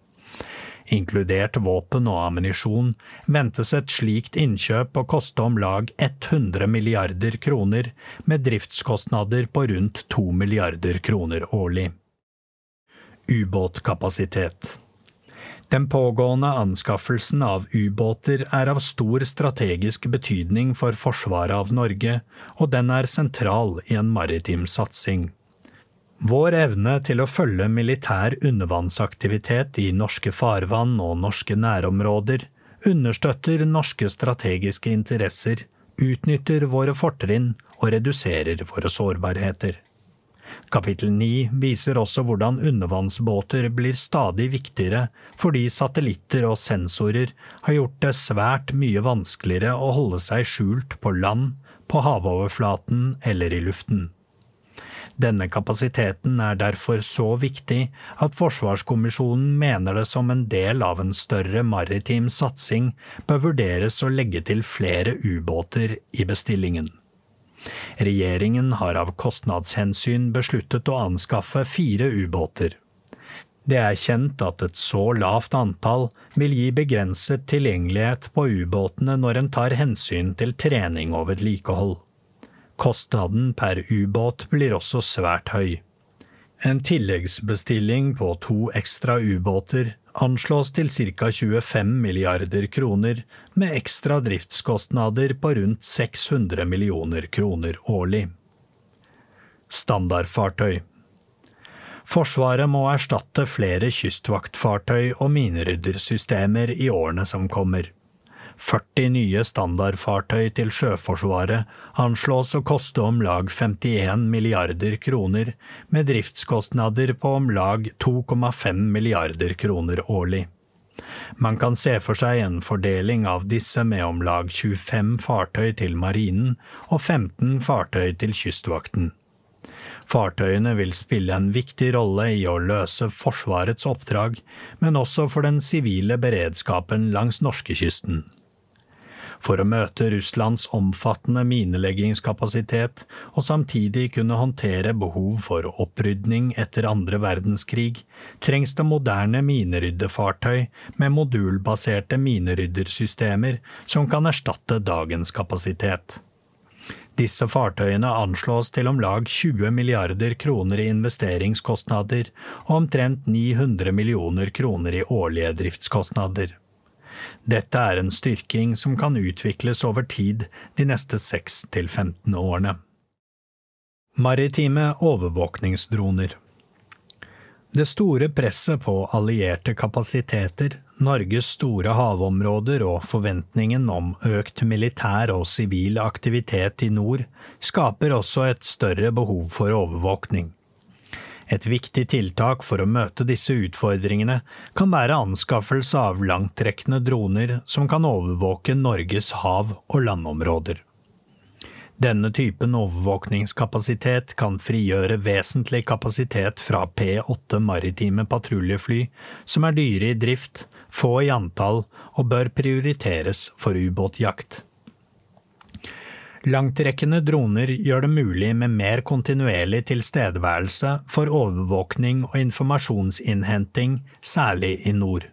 Inkludert våpen og ammunisjon ventes et slikt innkjøp å koste om lag 100 milliarder kroner, med driftskostnader på rundt 2 milliarder kroner årlig. Ubåtkapasitet Den pågående anskaffelsen av ubåter er av stor strategisk betydning for forsvaret av Norge, og den er sentral i en maritim satsing. Vår evne til å følge militær undervannsaktivitet i norske farvann og norske nærområder understøtter norske strategiske interesser, utnytter våre fortrinn og reduserer våre sårbarheter. Kapittel 9 viser også hvordan undervannsbåter blir stadig viktigere fordi satellitter og sensorer har gjort det svært mye vanskeligere å holde seg skjult på land, på havoverflaten eller i luften. Denne kapasiteten er derfor så viktig at Forsvarskommisjonen mener det som en del av en større maritim satsing bør vurderes å legge til flere ubåter i bestillingen. Regjeringen har av kostnadshensyn besluttet å anskaffe fire ubåter. Det er kjent at et så lavt antall vil gi begrenset tilgjengelighet på ubåtene når en tar hensyn til trening og vedlikehold. Kostnaden per ubåt blir også svært høy. En tilleggsbestilling på to ekstra ubåter anslås til ca. 25 milliarder kroner, med ekstra driftskostnader på rundt 600 millioner kroner årlig. Standardfartøy Forsvaret må erstatte flere kystvaktfartøy og mineryddersystemer i årene som kommer. 40 nye standardfartøy til Sjøforsvaret anslås å koste om lag 51 milliarder kroner, med driftskostnader på om lag 2,5 milliarder kroner årlig. Man kan se for seg en fordeling av disse med om lag 25 fartøy til marinen og 15 fartøy til kystvakten. Fartøyene vil spille en viktig rolle i å løse Forsvarets oppdrag, men også for den sivile beredskapen langs norskekysten for å møte Russlands omfattende mineleggingskapasitet og samtidig kunne håndtere behov for opprydning etter andre verdenskrig, trengs det moderne mineryddefartøy med modulbaserte mineryddersystemer som kan erstatte dagens kapasitet. Disse fartøyene anslås til om lag 20 milliarder kroner i investeringskostnader og omtrent 900 millioner kroner i årlige driftskostnader. Dette er en styrking som kan utvikles over tid de neste 6 til 15 årene. Maritime overvåkningsdroner Det store presset på allierte kapasiteter, Norges store havområder og forventningen om økt militær og sivil aktivitet i nord skaper også et større behov for overvåkning. Et viktig tiltak for å møte disse utfordringene kan være anskaffelse av langtrekkende droner som kan overvåke Norges hav- og landområder. Denne typen overvåkningskapasitet kan frigjøre vesentlig kapasitet fra P8 maritime patruljefly, som er dyre i drift, få i antall og bør prioriteres for ubåtjakt. Langtrekkende droner gjør det mulig med mer kontinuerlig tilstedeværelse for overvåkning og informasjonsinnhenting, særlig i nord.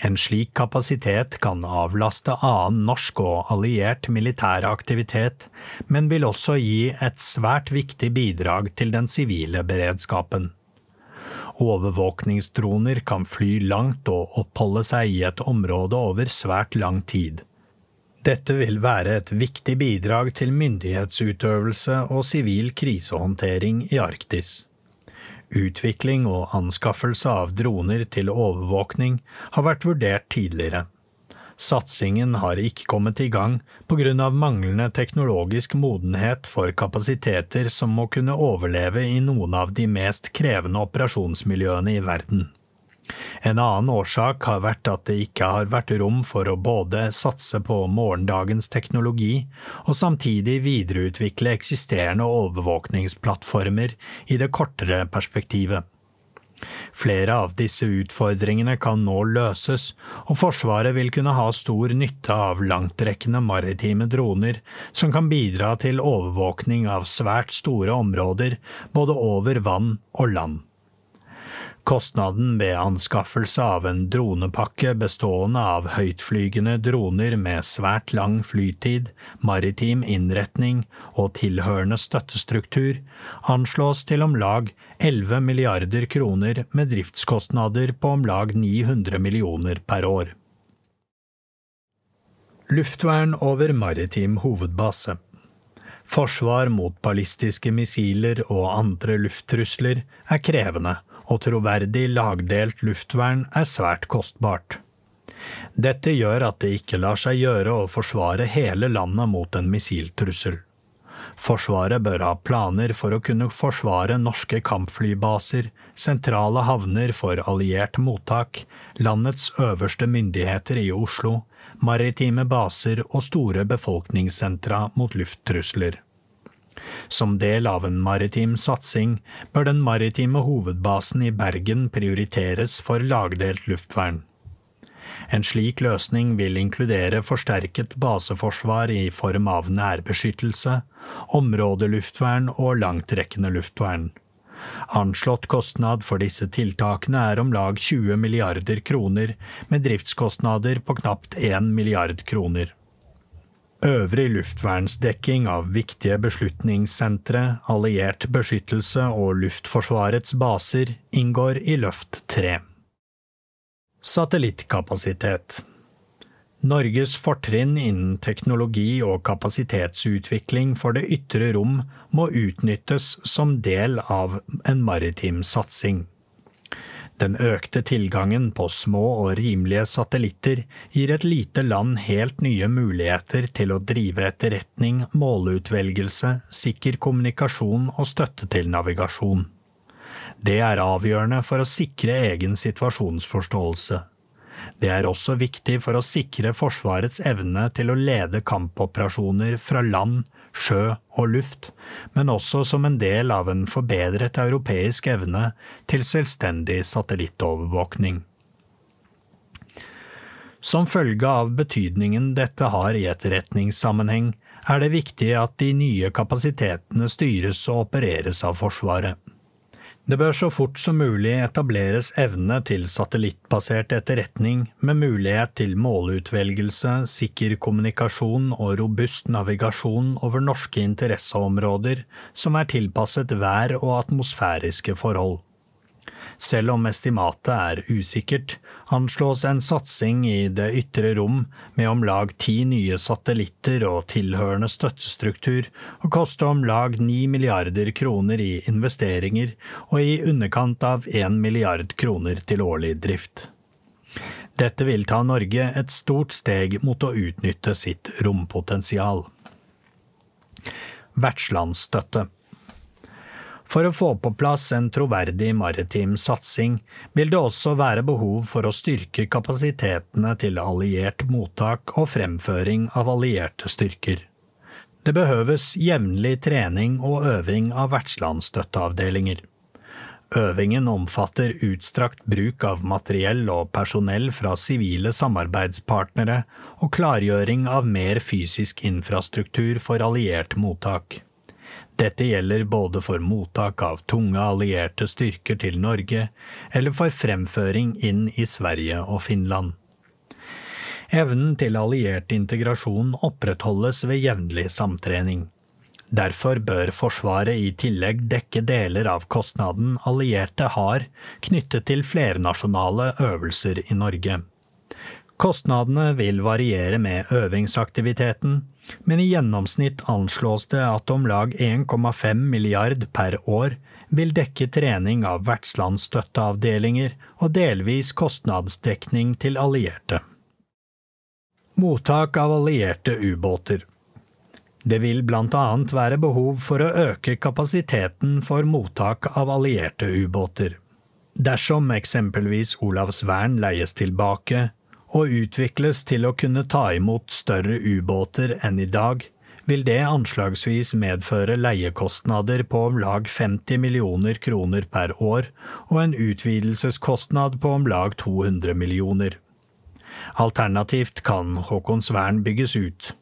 En slik kapasitet kan avlaste annen norsk og alliert militær aktivitet, men vil også gi et svært viktig bidrag til den sivile beredskapen. Overvåkningsdroner kan fly langt og oppholde seg i et område over svært lang tid. Dette vil være et viktig bidrag til myndighetsutøvelse og sivil krisehåndtering i Arktis. Utvikling og anskaffelse av droner til overvåkning har vært vurdert tidligere. Satsingen har ikke kommet i gang av manglende teknologisk modenhet for kapasiteter som må kunne overleve i noen av de mest krevende operasjonsmiljøene i verden. En annen årsak har vært at det ikke har vært rom for å både satse på morgendagens teknologi og samtidig videreutvikle eksisterende overvåkningsplattformer i det kortere perspektivet. Flere av disse utfordringene kan nå løses, og Forsvaret vil kunne ha stor nytte av langtrekkende maritime droner som kan bidra til overvåkning av svært store områder både over vann og land. Kostnaden ved anskaffelse av en dronepakke bestående av høytflygende droner med svært lang flytid, maritim innretning og tilhørende støttestruktur anslås til om lag 11 milliarder kroner med driftskostnader på om lag 900 millioner per år. Luftvern over maritim hovedbase Forsvar mot ballistiske missiler og andre lufttrusler er krevende og troverdig lagdelt luftvern er svært kostbart. Dette gjør at det ikke lar seg gjøre å forsvare hele landet mot en missiltrussel. Forsvaret bør ha planer for å kunne forsvare norske kampflybaser, sentrale havner for alliert mottak, landets øverste myndigheter i Oslo, maritime baser og store befolkningssentra mot lufttrusler. Som del av en maritim satsing bør den maritime hovedbasen i Bergen prioriteres for lagdelt luftvern. En slik løsning vil inkludere forsterket baseforsvar i form av nærbeskyttelse, områdeluftvern og langtrekkende luftvern. Anslått kostnad for disse tiltakene er om lag 20 milliarder kroner, med driftskostnader på knapt 1 milliard kroner. Øvrig luftvernsdekking av viktige beslutningssentre, alliert beskyttelse og Luftforsvarets baser inngår i Løft 3. Satellittkapasitet Norges fortrinn innen teknologi og kapasitetsutvikling for det ytre rom må utnyttes som del av en maritim satsing. Den økte tilgangen på små og rimelige satellitter gir et lite land helt nye muligheter til å drive etterretning, måleutvelgelse, sikker kommunikasjon og støtte til navigasjon. Det er avgjørende for å sikre egen situasjonsforståelse. Det er også viktig for å sikre Forsvarets evne til å lede kampoperasjoner fra land, sjø og luft, men også som en del av en forbedret europeisk evne til selvstendig satellittovervåkning. Som følge av betydningen dette har i etterretningssammenheng, er det viktig at de nye kapasitetene styres og opereres av Forsvaret. Det bør så fort som mulig etableres evne til satellittbasert etterretning med mulighet til målutvelgelse, sikker kommunikasjon og robust navigasjon over norske interesseområder som er tilpasset vær og atmosfæriske forhold. Selv om estimatet er usikkert, anslås en satsing i det ytre rom med om lag ti nye satellitter og tilhørende støttestruktur å koste om lag ni milliarder kroner i investeringer og i underkant av én milliard kroner til årlig drift. Dette vil ta Norge et stort steg mot å utnytte sitt rompotensial. Vertslandsstøtte for å få på plass en troverdig maritim satsing vil det også være behov for å styrke kapasitetene til alliert mottak og fremføring av allierte styrker. Det behøves jevnlig trening og øving av vertslandsstøtteavdelinger. Øvingen omfatter utstrakt bruk av materiell og personell fra sivile samarbeidspartnere og klargjøring av mer fysisk infrastruktur for alliert mottak. Dette gjelder både for mottak av tunge allierte styrker til Norge, eller for fremføring inn i Sverige og Finland. Evnen til alliert integrasjon opprettholdes ved jevnlig samtrening. Derfor bør Forsvaret i tillegg dekke deler av kostnaden allierte har knyttet til flernasjonale øvelser i Norge. Kostnadene vil variere med øvingsaktiviteten, men i gjennomsnitt anslås det at om lag 1,5 milliard per år vil dekke trening av vertslandsstøtteavdelinger og delvis kostnadsdekning til allierte. Mottak av allierte ubåter Det vil blant annet være behov for å øke kapasiteten for mottak av allierte ubåter. Dersom eksempelvis Olavsvern leies tilbake, og utvikles til å kunne ta imot større ubåter enn i dag, vil det anslagsvis medføre leiekostnader på om lag 50 millioner kroner per år og en utvidelseskostnad på om lag 200 millioner. Alternativt kan Haakonsvern bygges ut.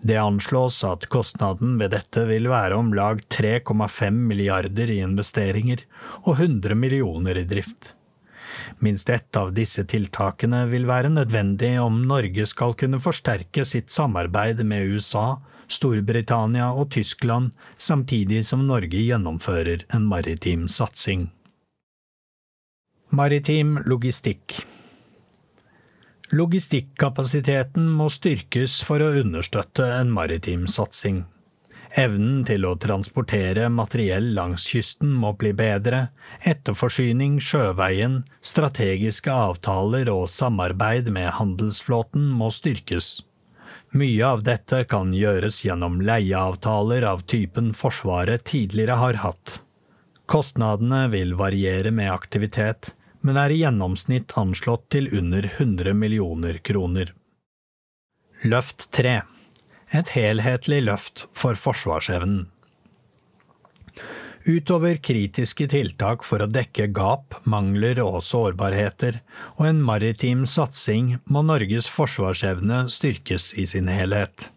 Det anslås at kostnaden ved dette vil være om lag 3,5 milliarder i investeringer og 100 millioner i drift. Minst ett av disse tiltakene vil være nødvendig om Norge skal kunne forsterke sitt samarbeid med USA, Storbritannia og Tyskland, samtidig som Norge gjennomfører en maritim satsing. Maritim logistikk Logistikkapasiteten må styrkes for å understøtte en maritim satsing. Evnen til å transportere materiell langs kysten må bli bedre, etterforsyning sjøveien, strategiske avtaler og samarbeid med handelsflåten må styrkes. Mye av dette kan gjøres gjennom leieavtaler av typen Forsvaret tidligere har hatt. Kostnadene vil variere med aktivitet, men er i gjennomsnitt anslått til under 100 millioner kroner. Løft 3 et helhetlig løft for forsvarsevnen. Utover kritiske tiltak for å dekke gap, mangler og sårbarheter, og en maritim satsing, må Norges forsvarsevne styrkes i sin helhet.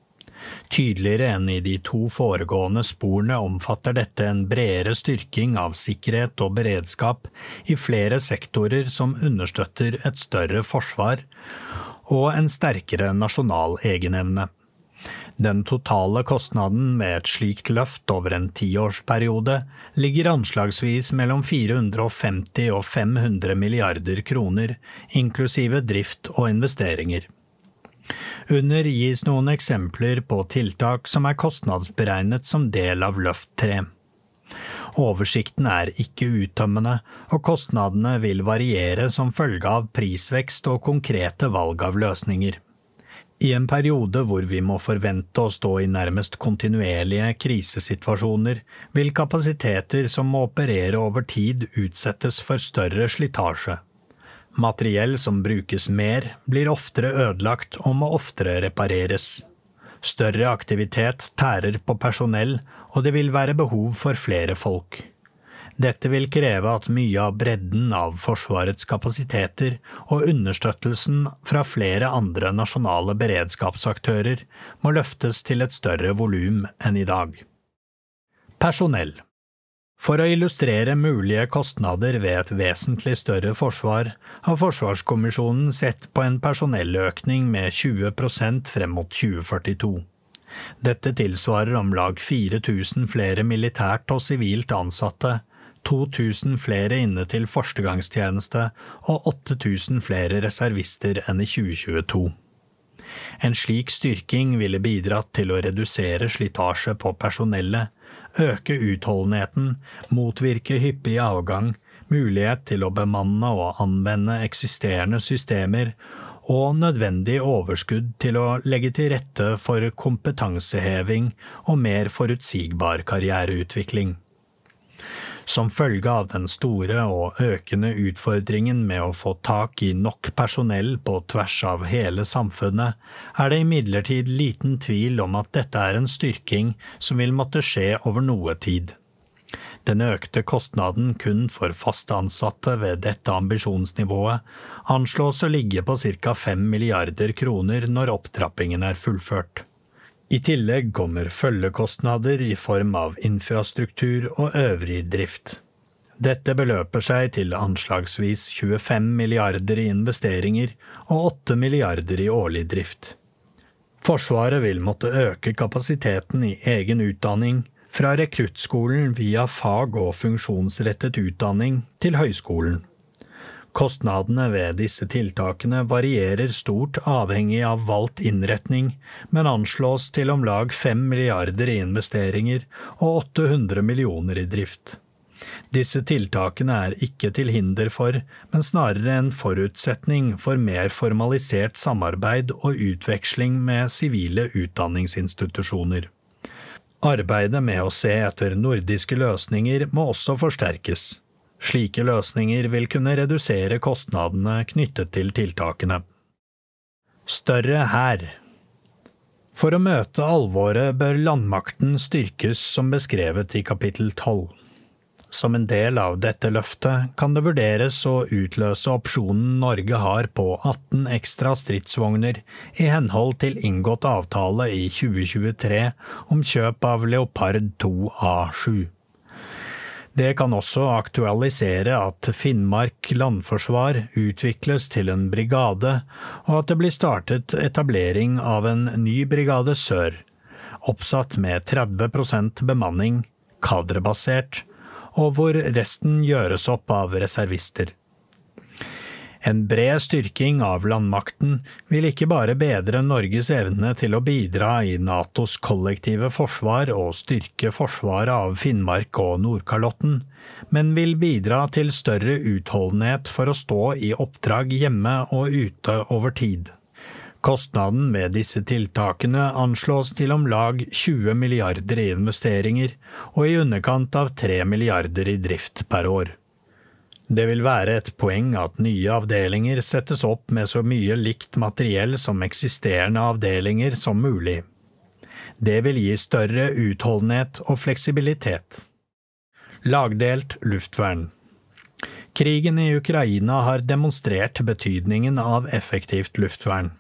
Tydeligere enn i de to foregående sporene omfatter dette en bredere styrking av sikkerhet og beredskap i flere sektorer som understøtter et større forsvar og en sterkere nasjonal egenevne. Den totale kostnaden med et slikt løft over en tiårsperiode ligger anslagsvis mellom 450 og 500 milliarder kroner, inklusive drift og investeringer. Under gis noen eksempler på tiltak som er kostnadsberegnet som del av Løft 3. Oversikten er ikke uttømmende, og kostnadene vil variere som følge av prisvekst og konkrete valg av løsninger. I en periode hvor vi må forvente å stå i nærmest kontinuerlige krisesituasjoner, vil kapasiteter som må operere over tid utsettes for større slitasje. Materiell som brukes mer, blir oftere ødelagt og må oftere repareres. Større aktivitet tærer på personell, og det vil være behov for flere folk. Dette vil kreve at mye av bredden av Forsvarets kapasiteter og understøttelsen fra flere andre nasjonale beredskapsaktører må løftes til et større volum enn i dag. Personell For å illustrere mulige kostnader ved et vesentlig større forsvar, har Forsvarskommisjonen sett på en personelløkning med 20% frem mot 2042. Dette tilsvarer om lag 4000 flere militært og sivilt ansatte, 2000 flere inne til førstegangstjeneste og 8000 flere reservister enn i 2022. En slik styrking ville bidratt til å redusere slitasje på personellet, øke utholdenheten, motvirke hyppig avgang, mulighet til å bemanne og anvende eksisterende systemer og nødvendig overskudd til å legge til rette for kompetanseheving og mer forutsigbar karriereutvikling. Som følge av den store og økende utfordringen med å få tak i nok personell på tvers av hele samfunnet, er det imidlertid liten tvil om at dette er en styrking som vil måtte skje over noe tid. Den økte kostnaden kun for fast ansatte ved dette ambisjonsnivået anslås å ligge på ca. 5 milliarder kroner når opptrappingen er fullført. I tillegg kommer følgekostnader i form av infrastruktur og øvrig drift. Dette beløper seg til anslagsvis 25 milliarder i investeringer og 8 milliarder i årlig drift. Forsvaret vil måtte øke kapasiteten i egen utdanning, fra rekruttskolen via fag- og funksjonsrettet utdanning til høyskolen. Kostnadene ved disse tiltakene varierer stort avhengig av valgt innretning, men anslås til om lag 5 milliarder i investeringer og 800 millioner i drift. Disse tiltakene er ikke til hinder for, men snarere en forutsetning for mer formalisert samarbeid og utveksling med sivile utdanningsinstitusjoner. Arbeidet med å se etter nordiske løsninger må også forsterkes. Slike løsninger vil kunne redusere kostnadene knyttet til tiltakene. Større hær For å møte alvoret bør landmakten styrkes som beskrevet i kapittel 12. Som en del av dette løftet kan det vurderes å utløse opsjonen Norge har på 18 ekstra stridsvogner i henhold til inngått avtale i 2023 om kjøp av Leopard 2 A7. Det kan også aktualisere at Finnmark landforsvar utvikles til en brigade, og at det blir startet etablering av en ny Brigade Sør, oppsatt med 30% bemanning, kadrebasert, og hvor resten gjøres opp av reservister. En bred styrking av landmakten vil ikke bare bedre Norges evne til å bidra i Natos kollektive forsvar og styrke forsvaret av Finnmark og Nordkalotten, men vil bidra til større utholdenhet for å stå i oppdrag hjemme og ute over tid. Kostnaden ved disse tiltakene anslås til om lag 20 milliarder i investeringer og i underkant av 3 milliarder i drift per år. Det vil være et poeng at nye avdelinger settes opp med så mye likt materiell som eksisterende avdelinger som mulig. Det vil gi større utholdenhet og fleksibilitet. Lagdelt luftvern Krigen i Ukraina har demonstrert betydningen av effektivt luftvern.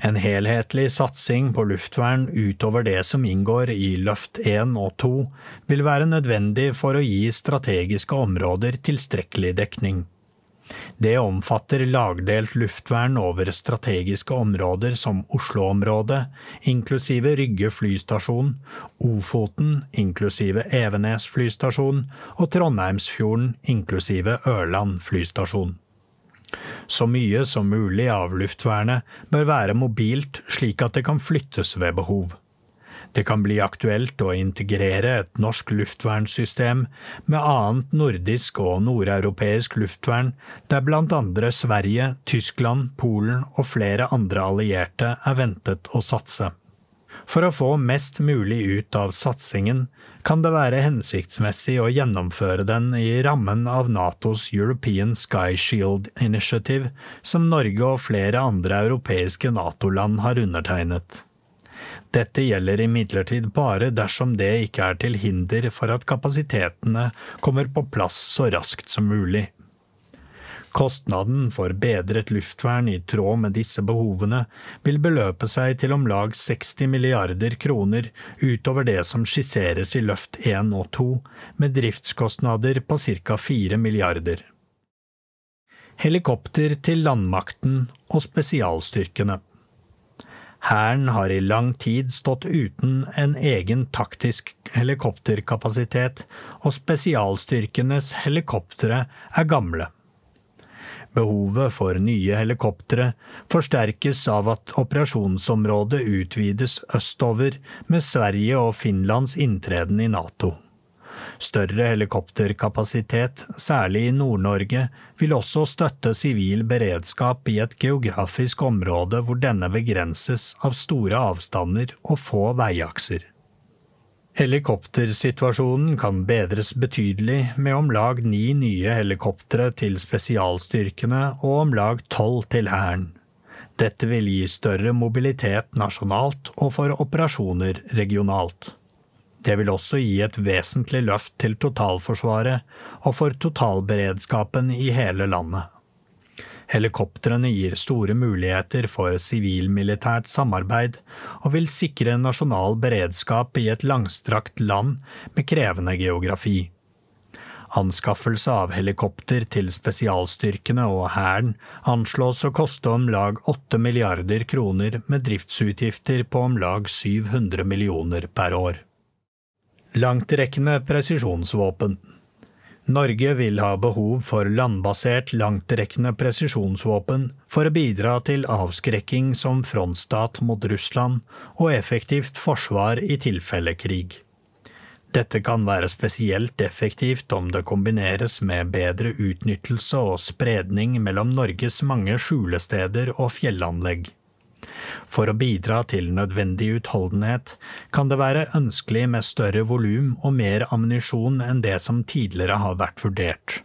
En helhetlig satsing på luftvern utover det som inngår i Løft 1 og 2, vil være nødvendig for å gi strategiske områder tilstrekkelig dekning. Det omfatter lagdelt luftvern over strategiske områder som Oslo-området, inklusive Rygge flystasjon, Ofoten, inklusive Evenes flystasjon, og Trondheimsfjorden, inklusive Ørland flystasjon. Så mye som mulig av luftvernet bør være mobilt slik at det kan flyttes ved behov. Det kan bli aktuelt å integrere et norsk luftvernsystem med annet nordisk og nordeuropeisk luftvern, der blant andre Sverige, Tyskland, Polen og flere andre allierte er ventet å satse. For å få mest mulig ut av satsingen kan det være hensiktsmessig å gjennomføre den i rammen av Natos European Sky Shield Initiative, som Norge og flere andre europeiske Nato-land har undertegnet. Dette gjelder imidlertid bare dersom det ikke er til hinder for at kapasitetene kommer på plass så raskt som mulig. Kostnaden for bedret luftvern i tråd med disse behovene vil beløpe seg til om lag 60 milliarder kroner utover det som skisseres i Løft 1 og 2, med driftskostnader på ca. 4 milliarder. Helikopter til landmakten og spesialstyrkene Hæren har i lang tid stått uten en egen taktisk helikopterkapasitet, og spesialstyrkenes helikoptre er gamle. Behovet for nye helikoptre forsterkes av at operasjonsområdet utvides østover med Sverige og Finlands inntreden i NATO. Større helikopterkapasitet, særlig i Nord-Norge, vil også støtte sivil beredskap i et geografisk område hvor denne begrenses av store avstander og få veiakser. Helikoptersituasjonen kan bedres betydelig med om lag ni nye helikoptre til spesialstyrkene og om lag tolv til Hæren. Dette vil gi større mobilitet nasjonalt og for operasjoner regionalt. Det vil også gi et vesentlig løft til totalforsvaret og for totalberedskapen i hele landet. Helikoptrene gir store muligheter for sivil-militært samarbeid, og vil sikre nasjonal beredskap i et langstrakt land med krevende geografi. Anskaffelse av helikopter til spesialstyrkene og Hæren anslås å koste om lag 8 milliarder kroner med driftsutgifter på om lag 700 millioner per år. Langtrekkende presisjonsvåpen Norge vil ha behov for landbasert, langtrekkende presisjonsvåpen for å bidra til avskrekking som frontstat mot Russland og effektivt forsvar i tilfelle krig. Dette kan være spesielt effektivt om det kombineres med bedre utnyttelse og spredning mellom Norges mange skjulesteder og fjellanlegg. For å bidra til nødvendig utholdenhet kan det være ønskelig med større volum og mer ammunisjon enn det som tidligere har vært vurdert.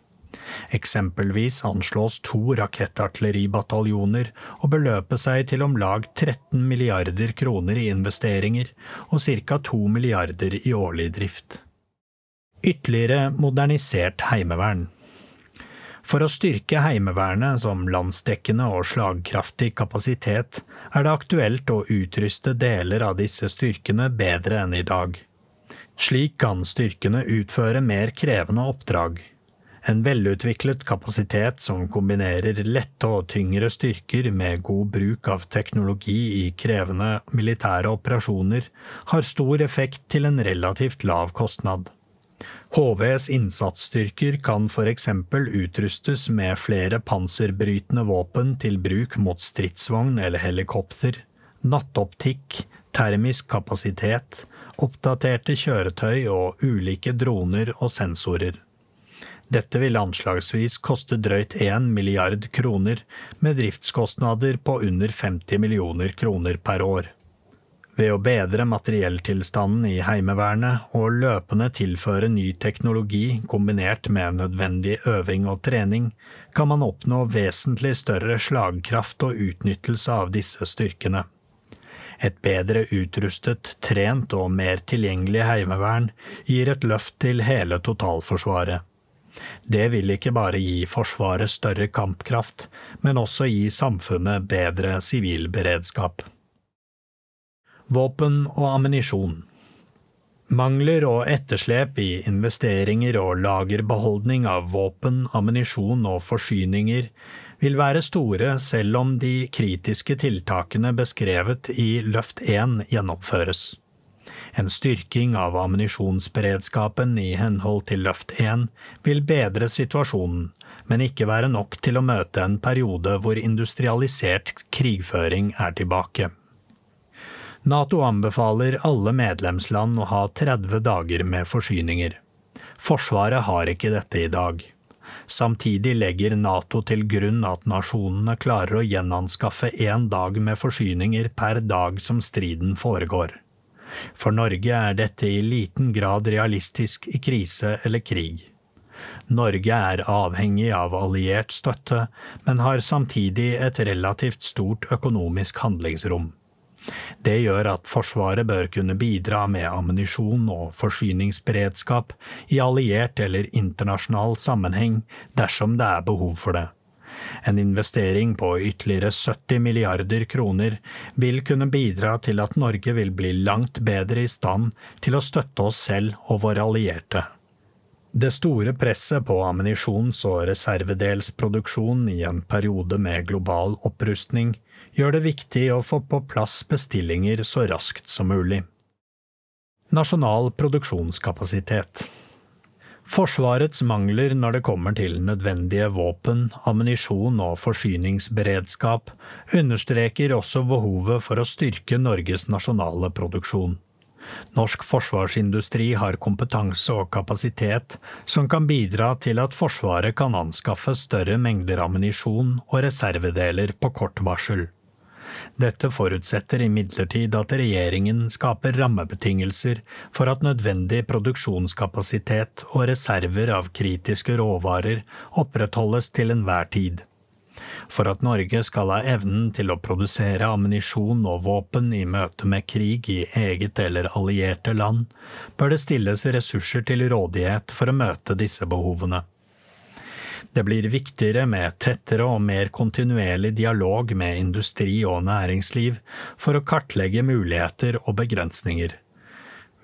Eksempelvis anslås to rakettartilleribataljoner å beløpe seg til om lag 13 milliarder kroner i investeringer og ca. 2 milliarder i årlig drift. Ytterligere modernisert heimevern. For å styrke Heimevernet som landsdekkende og slagkraftig kapasitet, er det aktuelt å utruste deler av disse styrkene bedre enn i dag. Slik kan styrkene utføre mer krevende oppdrag. En velutviklet kapasitet som kombinerer lette og tyngre styrker med god bruk av teknologi i krevende militære operasjoner, har stor effekt til en relativt lav kostnad. HVs innsatsstyrker kan eksempel utrustes med flere panserbrytende våpen til bruk mot stridsvogn eller helikopter, nattoptikk, termisk kapasitet, oppdaterte kjøretøy og ulike droner og sensorer. Dette vil anslagsvis koste drøyt 1 milliard kroner, med driftskostnader på under 50 millioner kroner per år. Ved å bedre materielltilstanden i Heimevernet og løpende tilføre ny teknologi kombinert med nødvendig øving og trening, kan man oppnå vesentlig større slagkraft og utnyttelse av disse styrkene. Et bedre utrustet, trent og mer tilgjengelig heimevern gir et løft til hele totalforsvaret. Det vil ikke bare gi Forsvaret større kampkraft, men også gi samfunnet bedre sivil beredskap. Våpen og ammunisjon Mangler og etterslep i investeringer og lagerbeholdning av våpen, ammunisjon og forsyninger vil være store selv om de kritiske tiltakene beskrevet i Løft 1 gjennomføres. En styrking av ammunisjonsberedskapen i henhold til Løft 1 vil bedre situasjonen, men ikke være nok til å møte en periode hvor industrialisert krigføring er tilbake. Nato anbefaler alle medlemsland å ha 30 dager med forsyninger. Forsvaret har ikke dette i dag. Samtidig legger Nato til grunn at nasjonene klarer å gjenanskaffe én dag med forsyninger per dag som striden foregår. For Norge er dette i liten grad realistisk i krise eller krig. Norge er avhengig av alliert støtte, men har samtidig et relativt stort økonomisk handlingsrom. Det gjør at Forsvaret bør kunne bidra med ammunisjon og forsyningsberedskap i alliert eller internasjonal sammenheng dersom det er behov for det. En investering på ytterligere 70 milliarder kroner vil kunne bidra til at Norge vil bli langt bedre i stand til å støtte oss selv og våre allierte. Det store presset på ammunisjons- og reservedelsproduksjon i en periode med global opprustning gjør det viktig å få på plass bestillinger så raskt som mulig. Nasjonal produksjonskapasitet Forsvarets mangler når det kommer til nødvendige våpen, ammunisjon og forsyningsberedskap, understreker også behovet for å styrke Norges nasjonale produksjon. Norsk forsvarsindustri har kompetanse og kapasitet som kan bidra til at Forsvaret kan anskaffe større mengder ammunisjon og reservedeler på kort varsel. Dette forutsetter imidlertid at regjeringen skaper rammebetingelser for at nødvendig produksjonskapasitet og reserver av kritiske råvarer opprettholdes til enhver tid. For at Norge skal ha evnen til å produsere ammunisjon og våpen i møte med krig i eget eller allierte land, bør det stilles ressurser til rådighet for å møte disse behovene. Det blir viktigere med tettere og mer kontinuerlig dialog med industri og næringsliv for å kartlegge muligheter og begrensninger.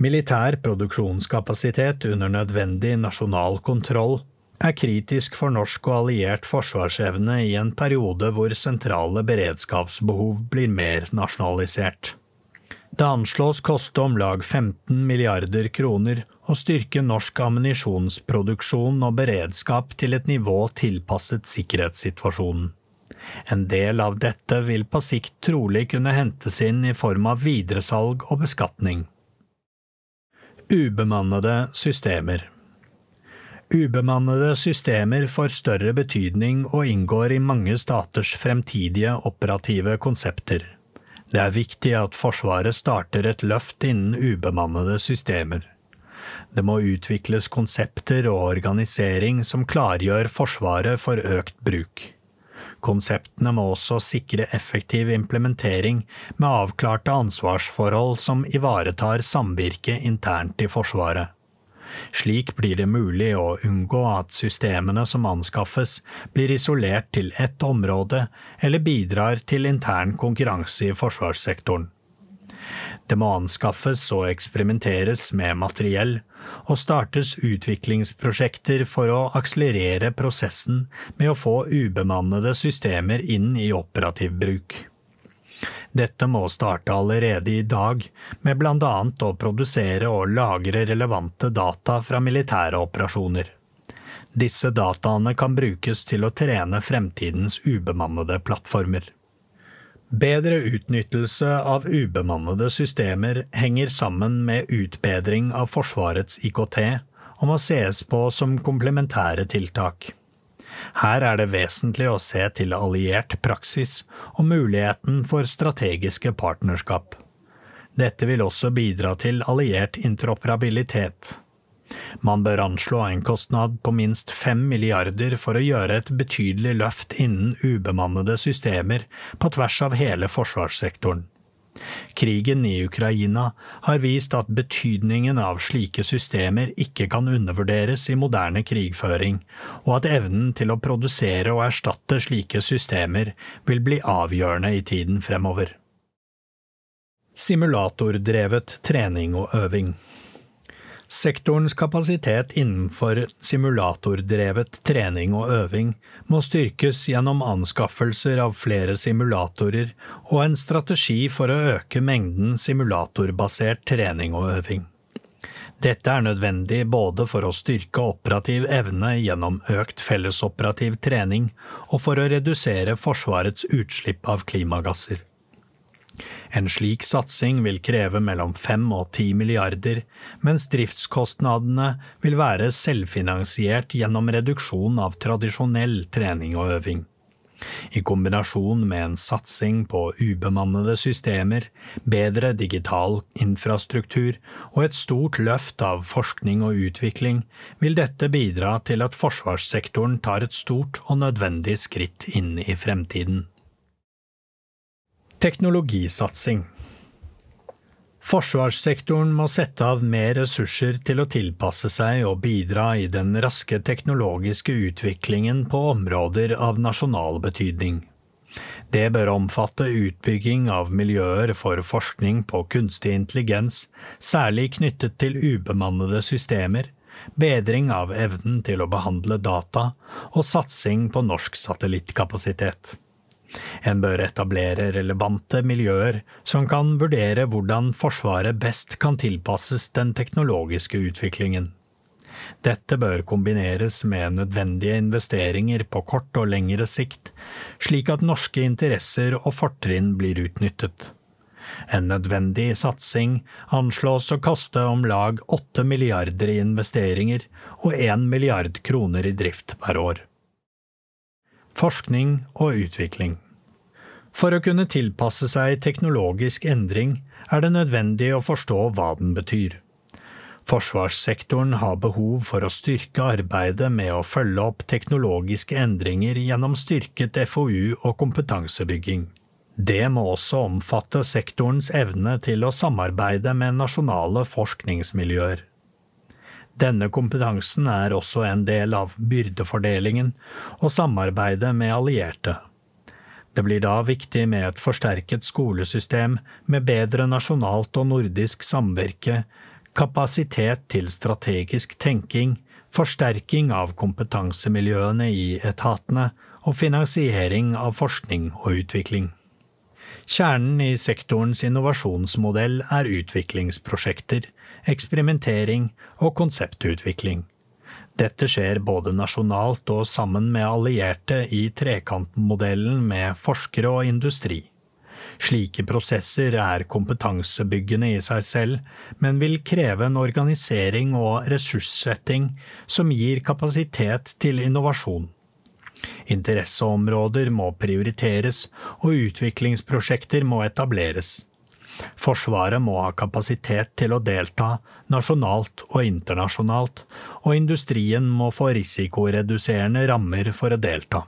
Militær produksjonskapasitet under nødvendig nasjonal kontroll er kritisk for norsk og alliert forsvarsevne i en periode hvor sentrale beredskapsbehov blir mer nasjonalisert. Det anslås koste om lag 15 milliarder kroner å styrke norsk ammunisjonsproduksjon og beredskap til et nivå tilpasset sikkerhetssituasjonen. En del av dette vil på sikt trolig kunne hentes inn i form av videresalg og beskatning. Ubemannede systemer Ubemannede systemer får større betydning og inngår i mange staters fremtidige operative konsepter. Det er viktig at Forsvaret starter et løft innen ubemannede systemer. Det må utvikles konsepter og organisering som klargjør Forsvaret for økt bruk. Konseptene må også sikre effektiv implementering med avklarte ansvarsforhold som ivaretar samvirke internt i Forsvaret. Slik blir det mulig å unngå at systemene som anskaffes, blir isolert til ett område eller bidrar til intern konkurranse i forsvarssektoren. Det må anskaffes og eksperimenteres med materiell, og startes utviklingsprosjekter for å akselerere prosessen med å få ubemannede systemer inn i operativ bruk. Dette må starte allerede i dag, med annet å produsere og lagre relevante data fra militære operasjoner. Disse dataene kan brukes til å trene fremtidens ubemannede plattformer. Bedre utnyttelse av ubemannede systemer henger sammen med utbedring av Forsvarets IKT og må ses på som komplementære tiltak. Her er det vesentlig å se til alliert praksis og muligheten for strategiske partnerskap. Dette vil også bidra til alliert interoperabilitet. Man bør anslå en kostnad på minst fem milliarder for å gjøre et betydelig løft innen ubemannede systemer på tvers av hele forsvarssektoren. Krigen i Ukraina har vist at betydningen av slike systemer ikke kan undervurderes i moderne krigføring, og at evnen til å produsere og erstatte slike systemer vil bli avgjørende i tiden fremover. Simulatordrevet trening og øving Sektorens kapasitet innenfor simulatordrevet trening og øving må styrkes gjennom anskaffelser av flere simulatorer og en strategi for å øke mengden simulatorbasert trening og øving. Dette er nødvendig både for å styrke operativ evne gjennom økt fellesoperativ trening og for å redusere Forsvarets utslipp av klimagasser. En slik satsing vil kreve mellom fem og ti milliarder, mens driftskostnadene vil være selvfinansiert gjennom reduksjon av tradisjonell trening og øving. I kombinasjon med en satsing på ubemannede systemer, bedre digital infrastruktur og et stort løft av forskning og utvikling, vil dette bidra til at forsvarssektoren tar et stort og nødvendig skritt inn i fremtiden. Teknologisatsing Forsvarssektoren må sette av mer ressurser til å tilpasse seg og bidra i den raske teknologiske utviklingen på områder av nasjonal betydning. Det bør omfatte utbygging av miljøer for forskning på kunstig intelligens, særlig knyttet til ubemannede systemer, bedring av evnen til å behandle data og satsing på norsk satellittkapasitet. En bør etablere relevante miljøer som kan vurdere hvordan Forsvaret best kan tilpasses den teknologiske utviklingen. Dette bør kombineres med nødvendige investeringer på kort og lengre sikt, slik at norske interesser og fortrinn blir utnyttet. En nødvendig satsing anslås å koste om lag åtte milliarder i investeringer og én milliard kroner i drift per år forskning og utvikling. For å kunne tilpasse seg teknologisk endring er det nødvendig å forstå hva den betyr. Forsvarssektoren har behov for å styrke arbeidet med å følge opp teknologiske endringer gjennom styrket FoU og kompetansebygging. Det må også omfatte sektorens evne til å samarbeide med nasjonale forskningsmiljøer. Denne kompetansen er også en del av byrdefordelingen og samarbeidet med allierte. Det blir da viktig med et forsterket skolesystem med bedre nasjonalt og nordisk samvirke, kapasitet til strategisk tenking, forsterking av kompetansemiljøene i etatene og finansiering av forskning og utvikling. Kjernen i sektorens innovasjonsmodell er utviklingsprosjekter, eksperimentering og konseptutvikling. Dette skjer både nasjonalt og sammen med allierte i trekantmodellen med forskere og industri. Slike prosesser er kompetansebyggende i seg selv, men vil kreve en organisering og ressurssetting som gir kapasitet til innovasjon. Interesseområder må prioriteres, og utviklingsprosjekter må etableres. Forsvaret må ha kapasitet til å delta, nasjonalt og internasjonalt, og industrien må få risikoreduserende rammer for å delta.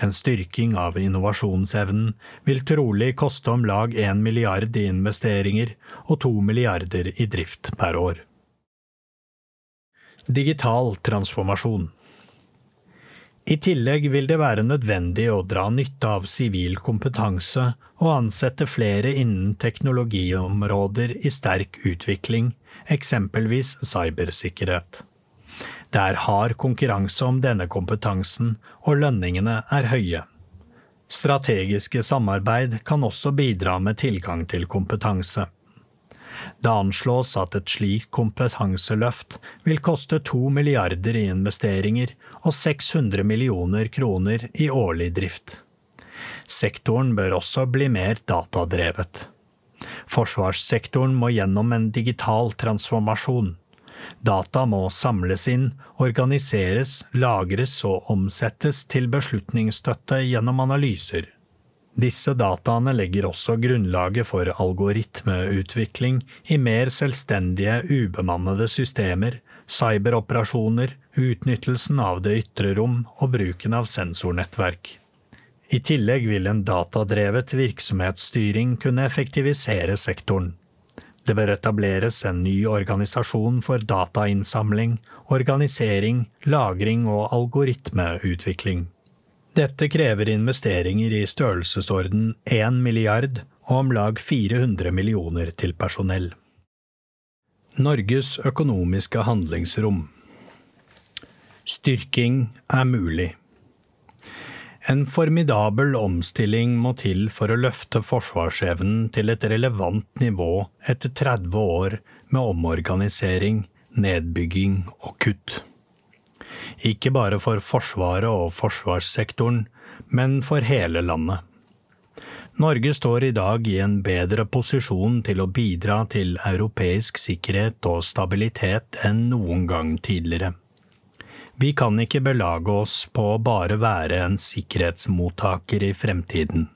En styrking av innovasjonsevnen vil trolig koste om lag én milliard i investeringer og to milliarder i drift per år. Digital transformasjon i tillegg vil det være nødvendig å dra nytte av sivil kompetanse og ansette flere innen teknologiområder i sterk utvikling, eksempelvis cybersikkerhet. Det er hard konkurranse om denne kompetansen, og lønningene er høye. Strategiske samarbeid kan også bidra med tilgang til kompetanse. Det anslås at et slikt kompetanseløft vil koste to milliarder i investeringer og 600 millioner kroner i årlig drift. Sektoren bør også bli mer datadrevet. Forsvarssektoren må gjennom en digital transformasjon. Data må samles inn, organiseres, lagres og omsettes til beslutningsstøtte gjennom analyser. Disse dataene legger også grunnlaget for algoritmeutvikling i mer selvstendige, ubemannede systemer, cyberoperasjoner, utnyttelsen av det ytre rom og bruken av sensornettverk. I tillegg vil en datadrevet virksomhetsstyring kunne effektivisere sektoren. Det bør etableres en ny organisasjon for datainnsamling, organisering, lagring og algoritmeutvikling. Dette krever investeringer i størrelsesorden 1 milliard og om lag 400 millioner til personell. Norges økonomiske handlingsrom Styrking er mulig. En formidabel omstilling må til for å løfte forsvarsevnen til et relevant nivå etter 30 år med omorganisering, nedbygging og kutt ikke bare for Forsvaret og forsvarssektoren, men for hele landet. Norge står i dag i en bedre posisjon til å bidra til europeisk sikkerhet og stabilitet enn noen gang tidligere. Vi kan ikke belage oss på å bare være en sikkerhetsmottaker i fremtiden.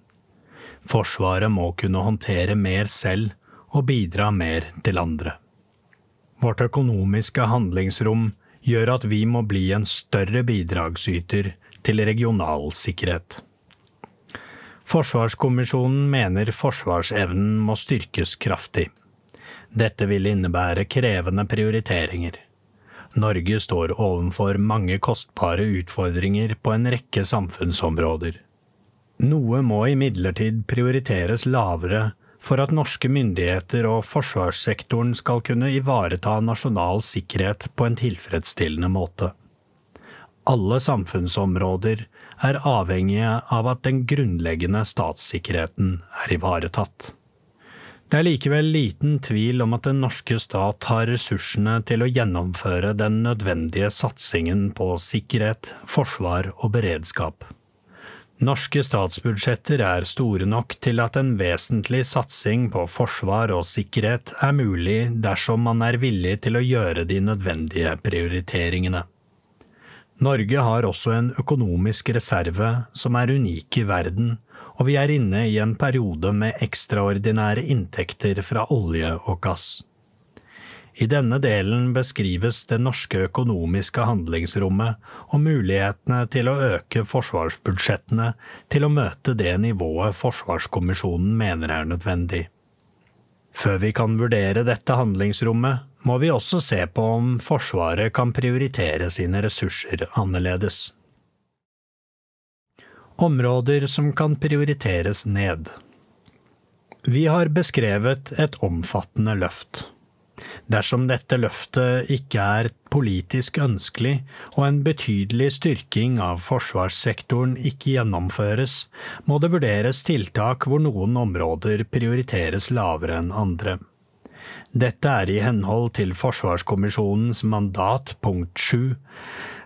Forsvaret må kunne håndtere mer selv og bidra mer til andre. Vårt økonomiske handlingsrom gjør at vi må bli en større bidragsyter til regional sikkerhet. Forsvarskommisjonen mener forsvarsevnen må styrkes kraftig. Dette vil innebære krevende prioriteringer. Norge står overfor mange kostbare utfordringer på en rekke samfunnsområder. Noe må imidlertid prioriteres lavere for at norske myndigheter og forsvarssektoren skal kunne ivareta nasjonal sikkerhet på en tilfredsstillende måte. Alle samfunnsområder er avhengige av at den grunnleggende statssikkerheten er ivaretatt. Det er likevel liten tvil om at den norske stat har ressursene til å gjennomføre den nødvendige satsingen på sikkerhet, forsvar og beredskap. Norske statsbudsjetter er store nok til at en vesentlig satsing på forsvar og sikkerhet er mulig dersom man er villig til å gjøre de nødvendige prioriteringene. Norge har også en økonomisk reserve som er unik i verden, og vi er inne i en periode med ekstraordinære inntekter fra olje og gass. I denne delen beskrives det norske økonomiske handlingsrommet og mulighetene til å øke forsvarsbudsjettene til å møte det nivået Forsvarskommisjonen mener er nødvendig. Før vi kan vurdere dette handlingsrommet, må vi også se på om Forsvaret kan prioritere sine ressurser annerledes. Områder som kan prioriteres ned. Vi har beskrevet et omfattende løft. Dersom dette løftet ikke er politisk ønskelig og en betydelig styrking av forsvarssektoren ikke gjennomføres, må det vurderes tiltak hvor noen områder prioriteres lavere enn andre. Dette er i henhold til Forsvarskommisjonens mandat punkt 7.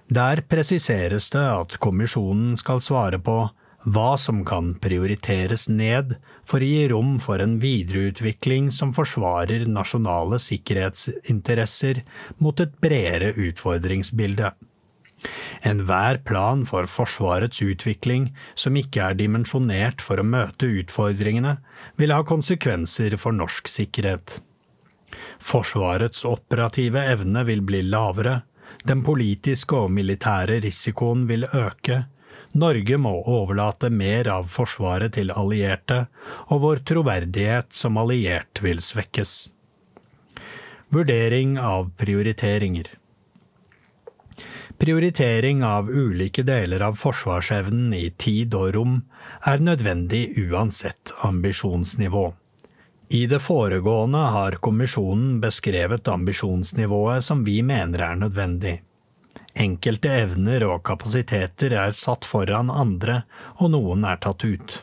Der presiseres det at kommisjonen skal svare på hva som kan prioriteres ned for å gi rom for en videreutvikling som forsvarer nasjonale sikkerhetsinteresser mot et bredere utfordringsbilde. Enhver plan for Forsvarets utvikling som ikke er dimensjonert for å møte utfordringene, vil ha konsekvenser for norsk sikkerhet. Forsvarets operative evne vil bli lavere, den politiske og militære risikoen vil øke, Norge må overlate mer av forsvaret til allierte, og vår troverdighet som alliert vil svekkes. Vurdering av prioriteringer Prioritering av ulike deler av forsvarsevnen i tid og rom er nødvendig uansett ambisjonsnivå. I det foregående har kommisjonen beskrevet ambisjonsnivået som vi mener er nødvendig. Enkelte evner og kapasiteter er satt foran andre, og noen er tatt ut.